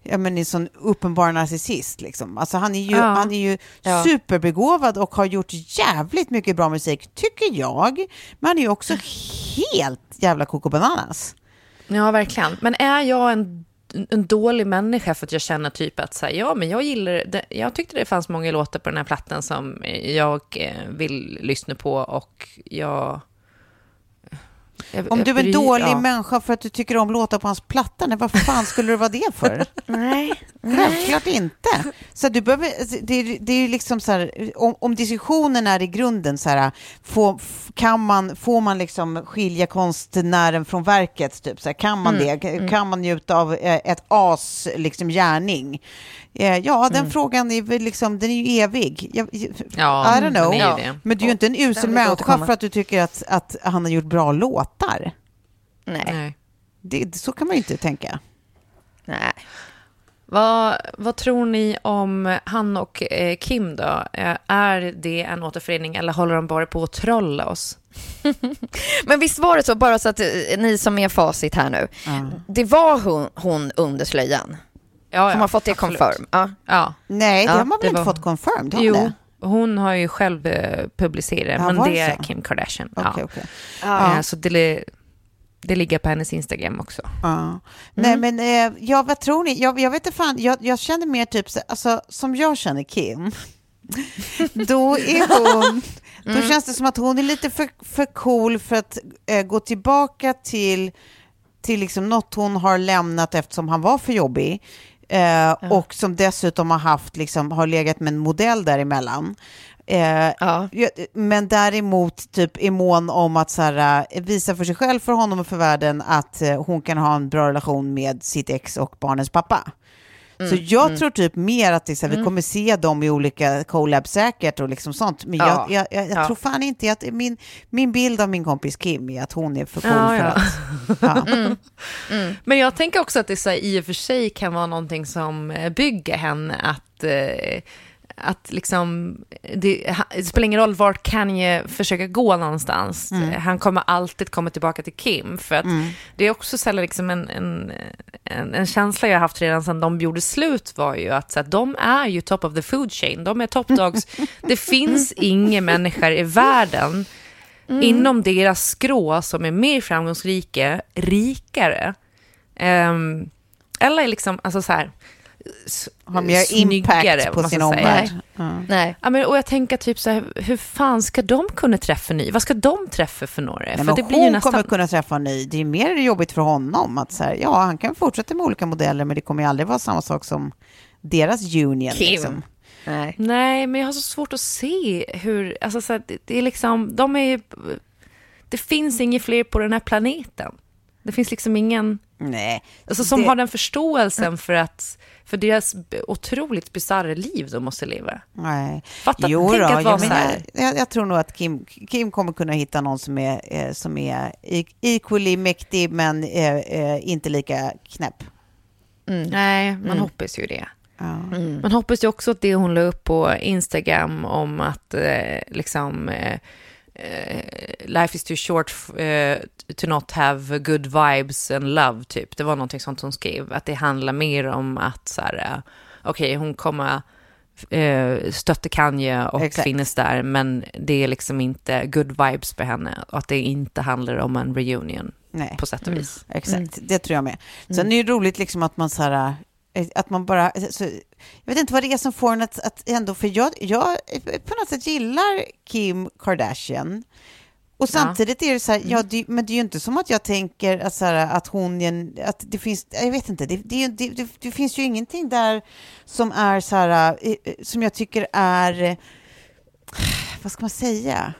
Ja, men en sån uppenbar narcissist. Liksom. Alltså, han är ju, Ja. han är ju Ja. superbegåvad och har gjort jävligt mycket bra musik, tycker jag. Men han är ju också helt jävla Coco Bananas. Ja, verkligen. Men är jag en, en dålig människa för att jag känner typ att så här, ja, men jag gillar det. Jag tyckte det fanns många låtar på den här plattan som jag eh, vill lyssna på och jag... jag Om du är en bryr- dålig ja. människa för att du tycker om låtar på hans platta, nej, vad fan skulle det vara det för? Nej. Självklart inte. Så du behöver, alltså, det, är- det är liksom så här, om, om diskussionen är i grunden så här, får, kan man, får man liksom skilja konstnären från verket, typ, så här, kan man det? Kan man njuta av eh, ett as liksom, gärning? Eh, Ja, den frågan är liksom, den är ju evig. Jag, Ja, I don't know. Men du är ju inte en usel människa för att du tycker att, att han har gjort bra låtar. Nej. Nej. Det, så kan man ju inte tänka. Nej. Vad, vad tror ni om han och eh, Kim då? Eh, är det en återförening eller håller de bara på att trolla oss? Men visst var det så, bara så att eh, ni som är facit här nu. Det var hon, hon under slöjan. Ja, Som har fått det absolut. confirm. Ja. Ja. Nej, det Ja, har man väl inte var- fått confirmed? Jo, det? Hon har ju själv eh, publicerat, Ja, men det är så? Kim Kardashian. Okej, ja. okej. Eh, Så det, det ligger på hennes Instagram också. Ja. Nej, men eh, ja, vad tror ni? Jag, jag vet inte fan, jag, jag känner mer typ, så- alltså, som jag känner Kim, då är hon, då känns det som att hon är lite för, för cool för att eh, gå tillbaka till, till liksom något hon har lämnat eftersom han var för jobbig. Eh, Och som dessutom har haft, liksom, har legat med en modell däremellan. Eh, Ja. Ja, Men däremot typ är mån om att så här, eh, visa för sig själv, för honom och för världen att eh, hon kan ha en bra relation med sitt ex och barnens pappa. Mm, så jag tror typ mer att det, är så här, vi kommer se dem i olika collabs säkert och liksom sånt. Men Ja. jag, jag, jag, jag Ja. tror fan inte att min, min bild av min kompis Kim är att hon är för cool Ja, för ja. att... Ja. Men jag tänker också att det så här, i och för sig kan vara någonting som eh, bygger henne att, eh, att liksom, det, det spelar ingen roll vart Kanye försöker gå någonstans. Mm. Han kommer alltid komma tillbaka till Kim. För att det är också så liksom en, en, en, en känsla jag haft redan sedan de gjorde slut var ju att, så att de är ju top of the food chain. De är top dogs. det finns inga människor i världen inom deras skrå som är mer framgångsrika, rikare. Ehm, eller liksom, alltså så här, Har mer snyggare, impact på sin omvärld. Nej. Ja, men, och jag tänker typ så här, hur fan ska de kunna träffa ny? Vad ska de träffa för några? Nej, för det blir hon ju nästan... kommer kunna träffa en ny. Det är mer jobbigt för honom att så här, ja, han kan fortsätta med olika modeller, men det kommer ju aldrig vara samma sak som deras union. Kim. Liksom. Nej. Nej, men jag har så svårt att se hur... Alltså, så här, det, det är liksom... De är ju... Det finns inget fler på den här planeten. Det finns liksom ingen... Nej. Alltså, som Det- har den förståelsen för att... För deras otroligt bisarra liv de måste leva. Nej. Fatta, Jo tänk då, att vara jag, så här. jag, jag tror nog att Kim, Kim kommer kunna hitta någon som är, eh, som är equally mäktig men eh, eh, inte lika knäpp. Nej, man hoppas ju det. Man hoppas ju också att det hon la upp på Instagram om att eh, liksom eh, life is too short eh, to not have good vibes and love, typ. Det var någonting sånt hon skrev, att det handlar mer om att så här, eh, okej, okay, hon kommer eh, stötte Kanye och Exakt. finns där, men det är liksom inte good vibes på henne och att det inte handlar om en reunion Nej. på sätt och vis. Mm. Exakt, mm. det tror jag med. Sen mm. är det roligt liksom att man så här, eh, att man bara, så, jag vet inte vad det är som får en att, att ändå, för jag, jag på något sätt gillar Kim Kardashian. Och samtidigt är det så här, ja, mm. det, men det är ju inte som att jag tänker att, så här, att hon, att det finns, jag vet inte, det, det, det, det finns ju ingenting där som är så här, eh, som jag tycker är, vad ska man säga,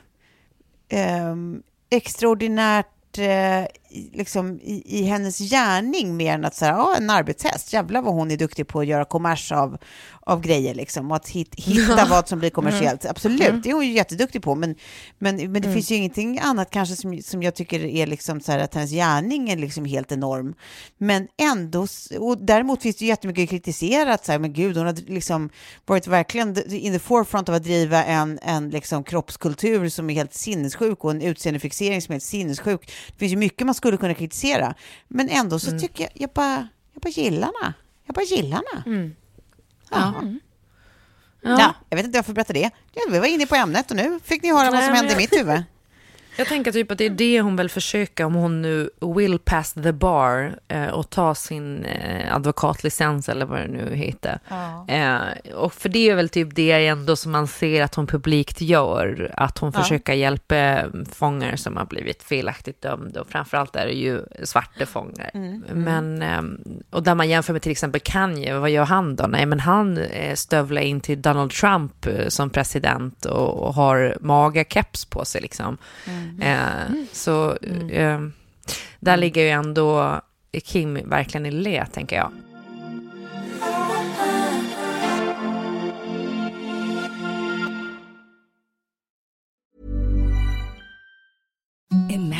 um, extraordinärt uh, liksom, i, i, hennes gärning mer än att säga, ja, en arbetshäst, jävlar vad hon är duktig på att göra kommers av, av grejer liksom, och att hit, hitta vad som blir kommersiellt. Mm. Absolut, mm. det är hon ju jätteduktig på, men, men, men det mm. finns ju ingenting annat kanske som, som jag tycker är liksom så här att hennes gärning är liksom helt enorm. Men ändå, och däremot finns det ju jättemycket kritiserat, så här, men gud, hon har liksom varit verkligen in the forefront av att driva en, en liksom kroppskultur som är helt sinnessjuk och en utseendefixering som är helt sinnessjuk. Det finns ju mycket man skulle kunna kritisera, men ändå så mm. tycker jag, jag bara, jag bara gillar henne. Jag bara gillar henne. Mm. Ja. Mm. Ja. ja. jag vet inte varför jag berättar det. vi var inne på ämnet och nu fick ni höra Nej, vad som hände i mitt huvud. Jag tänker typ att det är det hon väl försöker om hon nu will pass the bar eh, och ta sin eh, advokatlicens eller vad det nu heter. Ja. Eh, och för det är väl typ det ändå som man ser att hon publikt gör, att hon ja. försöker hjälpa fångar som har blivit felaktigt dömda och framförallt är det ju svarta fångar. Mm. mm. Men, eh, och där man jämför med till exempel Kanye, vad gör han då? Nej, men han eh, stövlar in till Donald Trump eh, som president och, och har magakeps på sig liksom. Mm. Eh, så mm. eh, där ligger ju ändå Kim verkligen i le, tänker jag. Imagine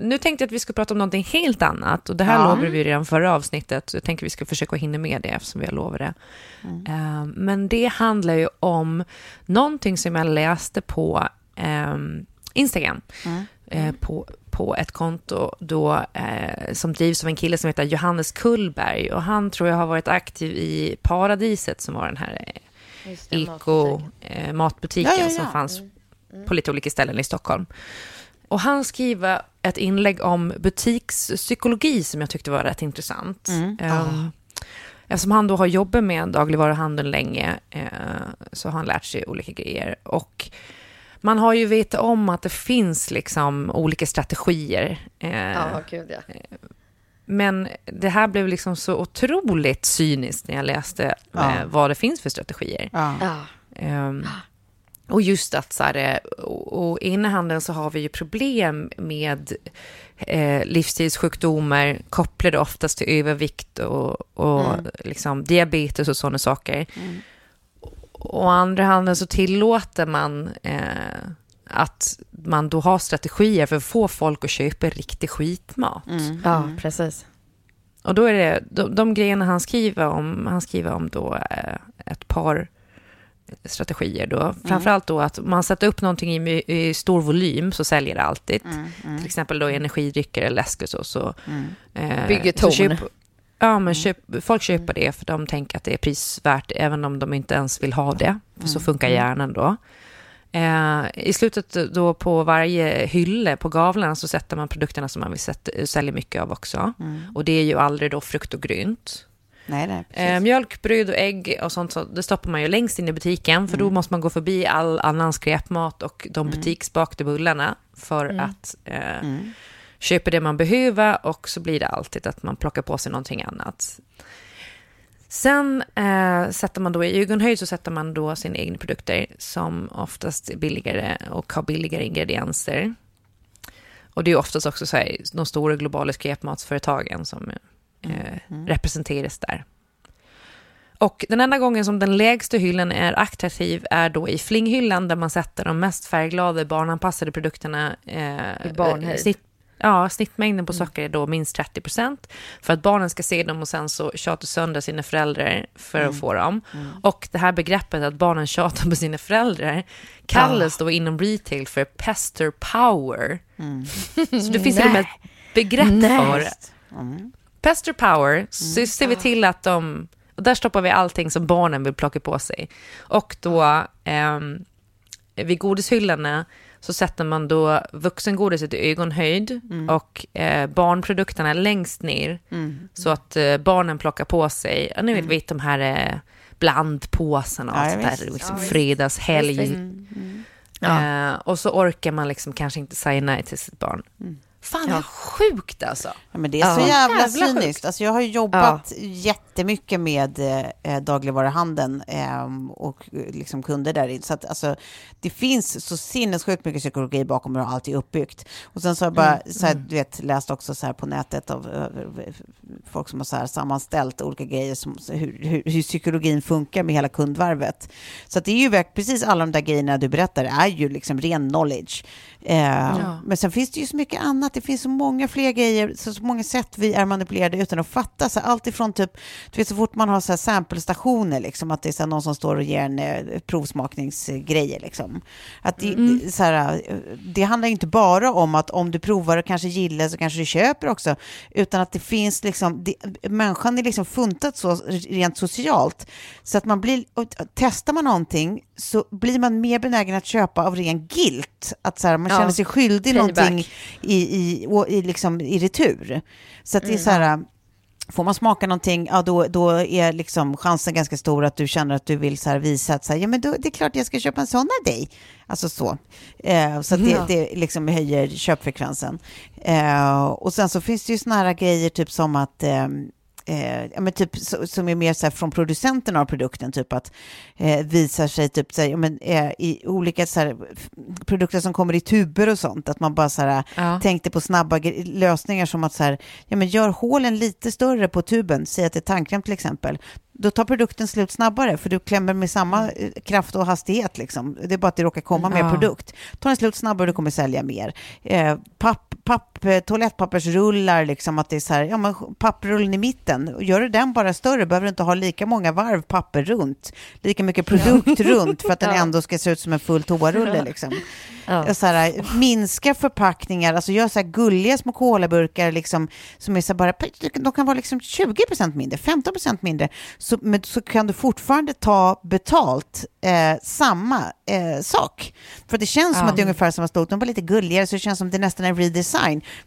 Nu tänkte jag att vi ska prata om någonting helt annat och det här ja. lovade vi redan förra avsnittet så jag tänker att vi ska försöka hinna med det eftersom vi har lovat det. Mm. Uh, men det handlar ju om någonting som jag läste på um, Instagram. Mm. Uh, på, på ett konto då, uh, som drivs av en kille som heter Johannes Kullberg och han tror jag har varit aktiv i Paradiset som var den här eko-matbutiken eh, ja, ja, ja. som fanns mm. Mm. på lite olika ställen i Stockholm. Och han skriver ett inlägg om butikspsykologi som jag tyckte var rätt intressant. Mm. Um, Eftersom han då har jobbat med dagligvaruhandeln länge uh, så har han lärt sig olika grejer. Och man har ju vetat om att det finns liksom olika strategier. Uh, ja, gud ja. Men det här blev liksom så otroligt cyniskt när jag läste ja. eh, vad det finns för strategier. Ja. Um, och just att så här, och, och inom handeln så har vi ju problem med eh, livsstilssjukdomar kopplade oftast till övervikt och, och Mm. liksom diabetes och sådana saker. Å andra handen så tillåter man eh, att man då har strategier för att få folk att köpa riktig skitmat. Mm. Ja, precis. Och då är det de, de grejerna han skriver om, han skriver om då eh, ett par strategier då. Framförallt då att man sätter upp någonting i, i stor volym så säljer det alltid. Till exempel då energidrycker eller läsk och så. så eh, Bygger så ton. köp- ja, men köp, folk köper det för de tänker att det är prisvärt även om de inte ens vill ha det. För så funkar hjärnan då. Eh, I slutet då på varje hylle på gavlarna så sätter man produkterna som man vill sätta, sälja mycket av också. Och det är ju aldrig då frukt och grönt. Nej, nej. Eh, mjölk, bröd och ägg och sånt, så det stoppar man ju längst in i butiken, för då Mm. måste man gå förbi all annan skräpmat och de butiksbakade bullarna för att eh, Mm. köpa det man behöver och så blir det alltid att man plockar på sig någonting annat. Sen eh, sätter man då i ögonhöjd så sätter man då sina egna produkter som oftast är billigare och har billigare ingredienser. Och det är oftast också så här, de stora globala skräpmatsföretagen som eh, representeras där. Och den enda gången som den lägsta hyllan är attraktiv är då i flinghyllan där man sätter de mest färgglada barnanpassade produkterna. Eh, I barnhöjd. Snitt, ja, snittmängden på socker är då minst 30 procent för att barnen ska se dem och sen så tjata sönder sina föräldrar för att få dem. Och det här begreppet att barnen tjatar på sina föräldrar kallas då inom retail för pester power. Så det finns till och med ett begrepp för det. Pester power, så ser vi till att de... Och där stoppar vi allting som barnen vill plocka på sig. Och då ehm, vid godishyllorna så sätter man då vuxengodiset i ögonhöjd och eh, barnprodukterna längst ner så att eh, barnen plockar på sig, ja, ni vet, vet de här eh, blandpåsarna och Ja, sånt där, liksom Ja, fredagshelg. Visst, Eh, och så orkar man liksom kanske inte säga nej till sitt barn. Fan, vad sjukt alltså. Ja, men det är så Ja. jävla, Jävla cyniskt. sjukt. Alltså, jag har jobbat jättemycket med eh, dagligvaruhandeln eh, och liksom kunder där. Så att, alltså, det finns så sinnessjukt mycket psykologi bakom hur allt är uppbyggt. Och sen så har jag bara så här, du vet, läst också så här på nätet av eh, folk som har så här sammanställt olika grejer, som, hur, hur, hur psykologin funkar med hela kundvarvet. Så att det är ju precis alla de där grejerna du berättar är ju liksom ren knowledge. Eh, Men sen finns det ju så mycket annat. Det finns så många fler grejer, så, så många sätt vi är manipulerade utan att fatta. Så allt ifrån typ, du vet så fort man har så här samplestationer, liksom, att det är så någon som står och ger en eh, provsmakningsgrejer. Liksom. Att det, det- så här, eh, det handlar inte bara om att om du provar och kanske gillar så kanske du köper också, utan att det finns liksom, det, människan är liksom funtat så rent socialt, så att man blir, och testar man någonting så blir man mer benägen att köpa av ren guilt, att så här, man Ja. Känner sig skyldig Payback. någonting i, i, i, liksom, i retur. Så att det är så här, Får man smaka någonting, ja då, då är liksom chansen ganska stor att du känner att du vill så visa att så här, ja, men då, det är klart jag ska köpa en sån av dig. Alltså så. Eh, så att det, Ja. det liksom höjer köpfrekvensen. Eh, och sen så finns det ju såna här grejer typ som att eh, Eh, ja, men typ, så, som är mer så här från producenten av produkten, typ att eh, visar sig typ, så här, ja, men, eh, i olika så här, produkter som kommer i tuber och sånt, att man bara så här, Ja. tänkte på snabba lösningar som att så här, ja, men gör hålen lite större på tuben, säg att det är tandkräm till exempel, då tar produkten slut snabbare, för du klämmer med samma eh, kraft och hastighet. Liksom. Det är bara att det råkar komma mer Ja. produkt. Tar den slut snabbare, du kommer sälja mer. Eh, papp, papp, toalettpappersrullar, liksom, att det är så här, ja, men papprullen i mitten, gör du den bara större, behöver du inte ha lika många varv papper runt, lika mycket produkt runt, för att den Ja. ändå ska se ut som en full toarulle. Liksom. Ja. Så här, minska förpackningar, alltså gör så här gulliga små colaburkar liksom, som är så bara, de kan vara liksom 20% mindre, 15% mindre, så, men så kan du fortfarande ta betalt eh, samma eh, sak. För det känns som att det är ungefär samma storlek, de var lite gulligare så det känns som det nästan är redesign,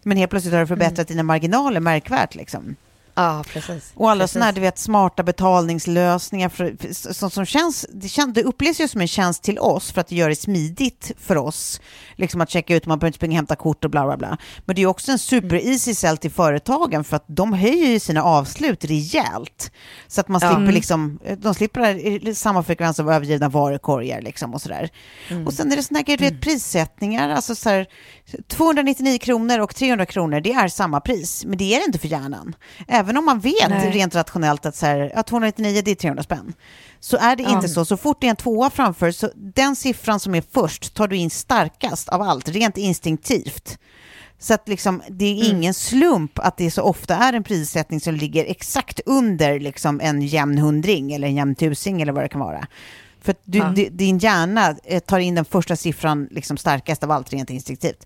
men helt plötsligt har du förbättrat dina marginaler märkvärt. Liksom. Ja, precis. Och alla sådana här, du vet, smarta betalningslösningar för, för, som, som känns, det, känns, det upplevs ju som en tjänst till oss för att det gör det smidigt för oss. Liksom att checka ut, man behöver inte springa och hämta kort och bla bla bla. Men det är också en super-easy sell till företagen för att de höjer ju sina avslut rejält. Så att man slipper Mm. liksom, de slipper samma frekvens av övergivna varukorgar liksom och sådär. Och sen är det sådana här grejer, du vet, prissättningar, alltså så här, 299 kronor och 300 kronor, det är samma pris, men det är det inte för hjärnan. Även om man vet Nej. rent rationellt att så här, ja, 299 det är 300 spänn, så är det Ja. inte så. Så fort det är en tvåa framför, så den siffran som är först tar du in starkast av allt, rent instinktivt. Så att liksom, det är ingen slump att det så ofta är en prissättning som ligger exakt under liksom en jämn hundring eller en jämn tusing eller vad det kan vara. För att du, Ja. di- din hjärna eh, tar in den första siffran liksom starkast av allt rent instinktivt.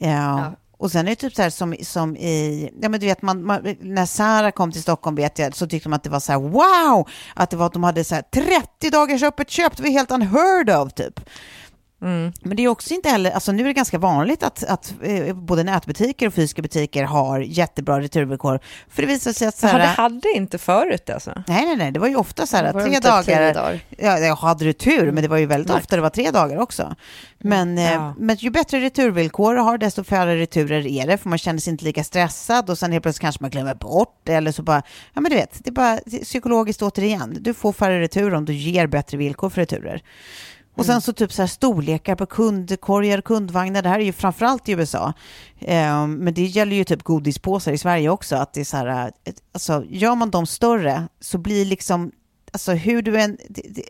Ja. Och sen är det typ så här som, som i, ja men du vet, man, man, när Sara kom till Stockholm vet jag, så tyckte de att det var så här wow, att det var att de hade så här 30 dagars öppet köp, det var helt unheard of typ. Men det är också inte heller, alltså nu är det ganska vanligt att, att eh, både nätbutiker och fysiska butiker har jättebra returvillkor. För det visar sig att så Jaha, det här, hade inte förut alltså? nej, nej, nej, det var ju ofta så här var tre dagar, dagar. ja, jag hade retur, men det var ju väldigt Nej. ofta det var tre dagar också. Men, eh, Ja. men ju bättre returvillkor du har, desto färre returer är det, för man känner sig inte lika stressad och sen helt plötsligt kanske man glömmer bort, eller så bara, ja men du vet, det är bara det är psykologiskt återigen, du får färre returer om du ger bättre villkor för returer. Och sen så typ så här storlekar på kundkorgar, kundvagnar, det här är ju framförallt i USA. Eh, men det gäller ju typ godispåsar i Sverige också, att det är så här, eh, alltså gör man dem större så blir liksom, alltså hur du än, det, det,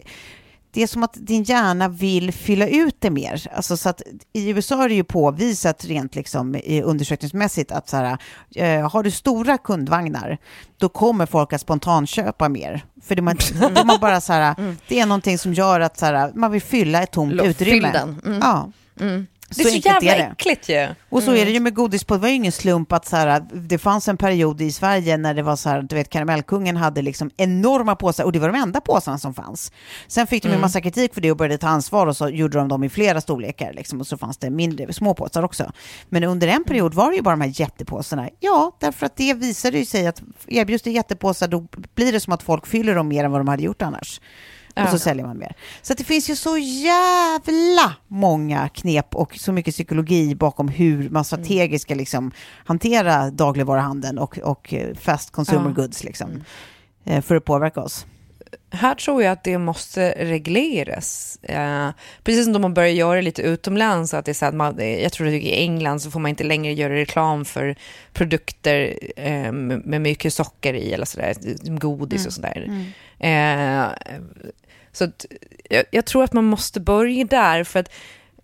det är som att din hjärna vill fylla ut det mer. Alltså så att I USA är det ju påvisat rent liksom, undersökningsmässigt att så här, eh, har du stora kundvagnar, då kommer folk att spontanköpa mer. För det, man, man bara, så här, det är någonting som gör att så här, man vill fylla ett tomt Lo- utrymme. fyll den. Mm. Mm. Det är så, jävla är det. äckligt ju. Och så är det ju med godispåsar. Det var ju ingen slump att så här, det fanns en period i Sverige när det var så här, du vet, karamellkungen hade liksom enorma påsar och det var de enda påsarna som fanns. Sen fick de ju massa kritik för det och började ta ansvar och så gjorde de dem i flera storlekar liksom, och så fanns det mindre, små påsar också. Men under en period var det ju bara de här jättepåsarna. Ja, därför att det visade ju sig att erbjuds det jättepåsar då blir det som att folk fyller dem mer än vad de hade gjort annars. Och Ja. så säljer man mer. Så det finns ju så jävla många knep och så mycket psykologi bakom hur man strategiskt ska liksom hantera dagligvaruhandeln och, och eh, fast consumer Ja. goods liksom, eh, för att påverka oss. Här tror jag att det måste regleras. Eh, precis som de har börjat göra lite utomlands. Att det är så att man, jag tror att i England så får man inte längre göra reklam för produkter eh, med mycket socker i eller sådär, godis och sådär. Eh, så att, jag, jag tror att man måste börja där. för att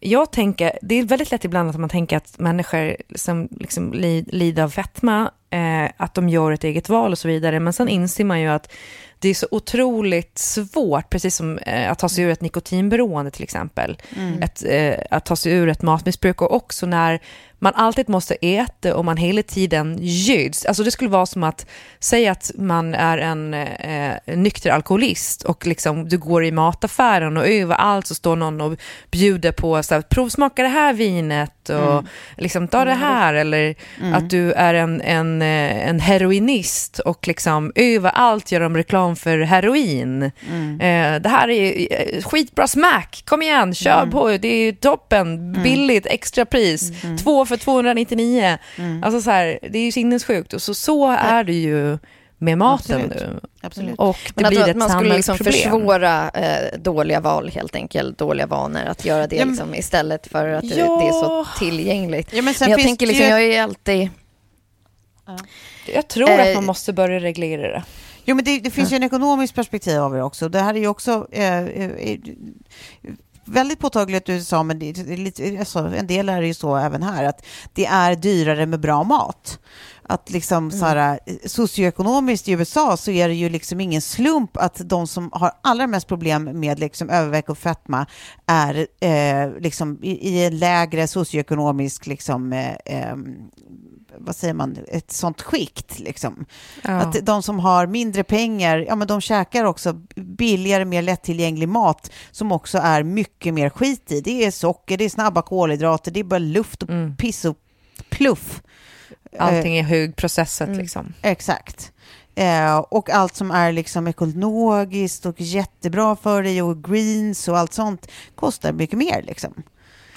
jag tänker, det är väldigt lätt ibland att man tänker att människor som liksom li, lider av fetma, eh, att de gör ett eget val och så vidare. Men sen inser man ju att det är så otroligt svårt, precis som eh, att ta sig ur ett nikotinberoende till exempel. Ett, eh, att ta sig ur ett matmissbruk och också när man alltid måste äta och man hela tiden göds. Alltså det skulle vara som att säga att man är en eh, nykter alkoholist och liksom du går i mataffären och överallt så står någon och bjuder på så här, provsmaka det här vinet och liksom ta det här. Eller att du är en, en, eh, en heroinist och liksom överallt gör de reklam för heroin. Eh, det här är eh, skitbra smack, kom igen, kör på, det är toppen, billigt, extrapris, två för 299. Alltså så här, det är ju sinnessjukt och så, så är det ju med maten Absolut. nu. Absolut. Och det Men blir tror ett att man skulle liksom försvåra eh, dåliga val helt enkelt, dåliga vanor, att göra det Ja, liksom, istället för att det, Ja. det är så tillgängligt. Ja, men sen Men jag finns tänker liksom, ju- jag är alltid... Jag tror Eh, att man måste börja reglera det. Jo, men det, det finns ju en ekonomisk perspektiv av det också. Det här är ju också eh, eh, väldigt påtagligt i USA, men det, det alltså, en del är det ju så även här, att det är dyrare med bra mat. Att liksom så här, socioekonomiskt i USA så är det ju liksom ingen slump att de som har allra mest problem med liksom övervikt och fetma är eh, liksom i, i en lägre socioekonomisk liksom, eh, eh, vad säger man, ett sånt skikt liksom. Att de som har mindre pengar, ja men de käkar också billigare, mer lättillgänglig mat som också är mycket mer skit i. Det är socker, det är snabba kolhydrater, det är bara luft och piss och pluff. Allting är högprocessat liksom. Exakt. Eh, och allt som är liksom ekologiskt och jättebra för dig och greens och allt sånt kostar mycket mer. Liksom.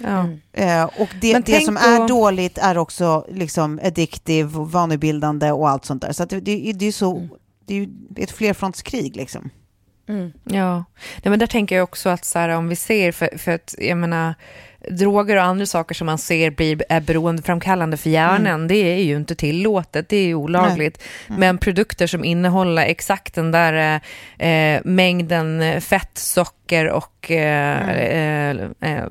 Ja. Eh, och det, Men det som är då- dåligt är också liksom addictive, vanebildande och allt sånt där. Så att det, det, det är så, Mm. det är ett flerfrontskrig liksom. Ja, Nej, men där tänker jag också att så här, om vi ser, för, för att jag menar, droger och andra saker som man ser blir, är beroendeframkallande för hjärnan, det är ju inte tillåtet, det är ju olagligt. Men produkter som innehåller exakt den där eh, mängden fett, socker och eh, eh, eh,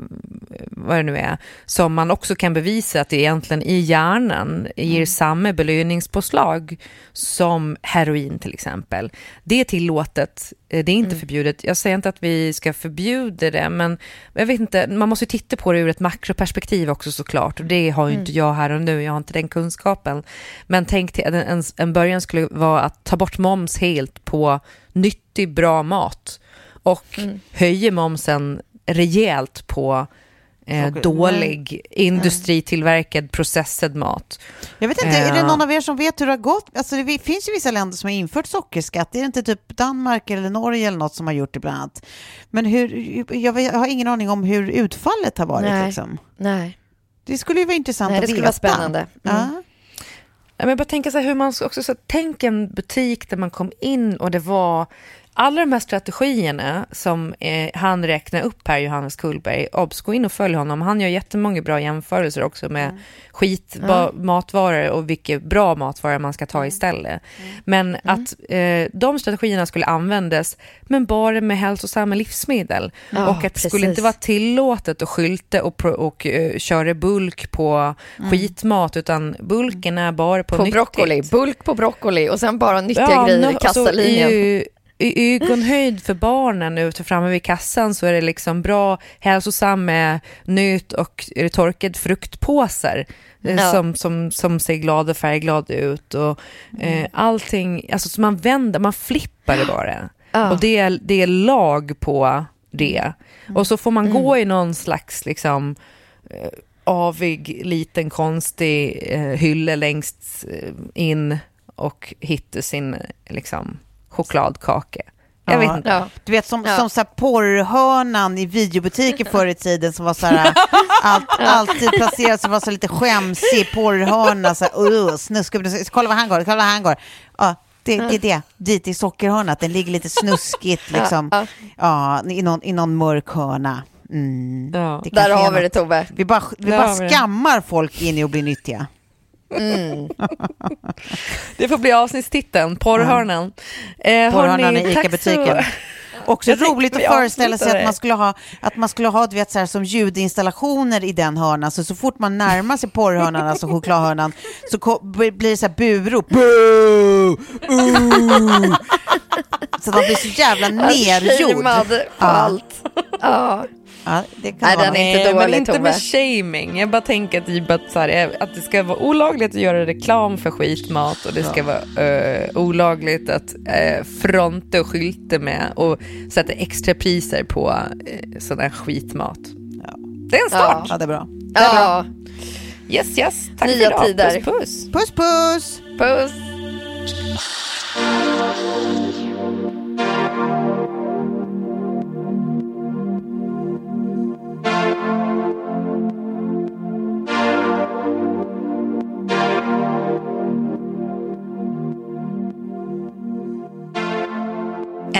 vad det nu är, som man också kan bevisa att det egentligen i hjärnan ger samma belöningspåslag som heroin till exempel. Det är tillåtet, eh, det är inte förbjudet. Jag säger inte att vi ska förbjuda det, men jag vet inte, man måste ju titta på det ur ett makroperspektiv också såklart. Och det har ju inte jag här och nu, jag har inte den kunskapen. Men tänk till att en, en början skulle vara att ta bort moms helt på nyttig, bra mat och höja momsen rejält på eh, dålig industritillverkad processad mat. Jag vet inte, är det Ja. någon av er som vet hur det har gått? Alltså det finns ju vissa länder som har infört sockerskatt. Är det inte typ Danmark eller Norge eller något som har gjort det bland annat? Men hur, jag, vet- jag har ingen aning om hur utfallet har varit. Nej. Liksom. Nej, Det skulle ju vara intressant Nej att det skulle veta. vara spännande. Mm. Ja. Ja, men bara tänka så här hur man också så tänk en butik där man kom in och det var alla de här strategierna som eh, han räknar upp här, Johannes Kullberg, obs, gå in och följ honom. Han gör jättemånga bra jämförelser också med skit, ba, matvaror och vilka bra matvaror man ska ta istället. Men att eh, de strategierna skulle användas, men bara med hälsosamma livsmedel. Ja, och att det skulle inte vara tillåtet att skylta och, och eh, köra bulk på skitmat, utan bulken är bara på, på nyttigt. broccoli, bulk på broccoli och sen bara nyttiga grejer nå- i kassalinjen. I, ögonhöjd för barnen ute framme vid kassan så är det liksom bra hälsosamma nöt och torkad fruktpåsar eh, Ja. som, som, som ser glada och färgglada ut och eh, allting, alltså så man vänder, man flippar det bara. Ja. Och det är, det är lag på det. Och så får man gå i någon slags liksom eh, avig, liten, konstig eh, hylla längst eh, in och hitta sin liksom, chokladkaka. Jag Ja. vet inte. Ja. Du vet som, Ja. som så här porrhörnan i videobutiker förr i tiden som var så här, allt, alltid placerad som var så lite skämsig porrhörna. Så här, uh, snuskig. Kolla vad han går, kolla vad han går. Ja, det, det är det, dit i sockerhörnat. Den ligger lite snuskigt liksom. Ja, Ja, i, någon, i någon mörk hörna. Mm. Ja. Där är har vi det. Tove. Vi bara, vi Där bara skammar folk in i att bli nyttiga. Det får bli avsnittstiteln, porrhörnan. Eh, Porrhörnan i ICA-butiken. så- Också Jag roligt att föreställa sig att man skulle ha, att man skulle ha du vet, så här, som ljudinstallationer i den hörnan. Så, så fort man närmar sig porrhörnan, alltså chokladhörnan, så blir det så här burop. Boo! Ooh! Så man blir så jävla nergjord. Shamead på Ja. allt. Ja. Ja, det kan Nej, vara den är inte Nej, men dålig, inte Tove. med shaming. Jag bara tänker typ att, så här, att det ska vara olagligt att göra reklam för skitmat och det ska vara eh, olagligt att uh, fronta och skylta med och sätta extra priser på uh, sån här skitmat. Det är en start. Ja, det är bra. ja. Yes, yes. Tack Nya för idag. tider. Puss, puss. Puss, puss! Puss.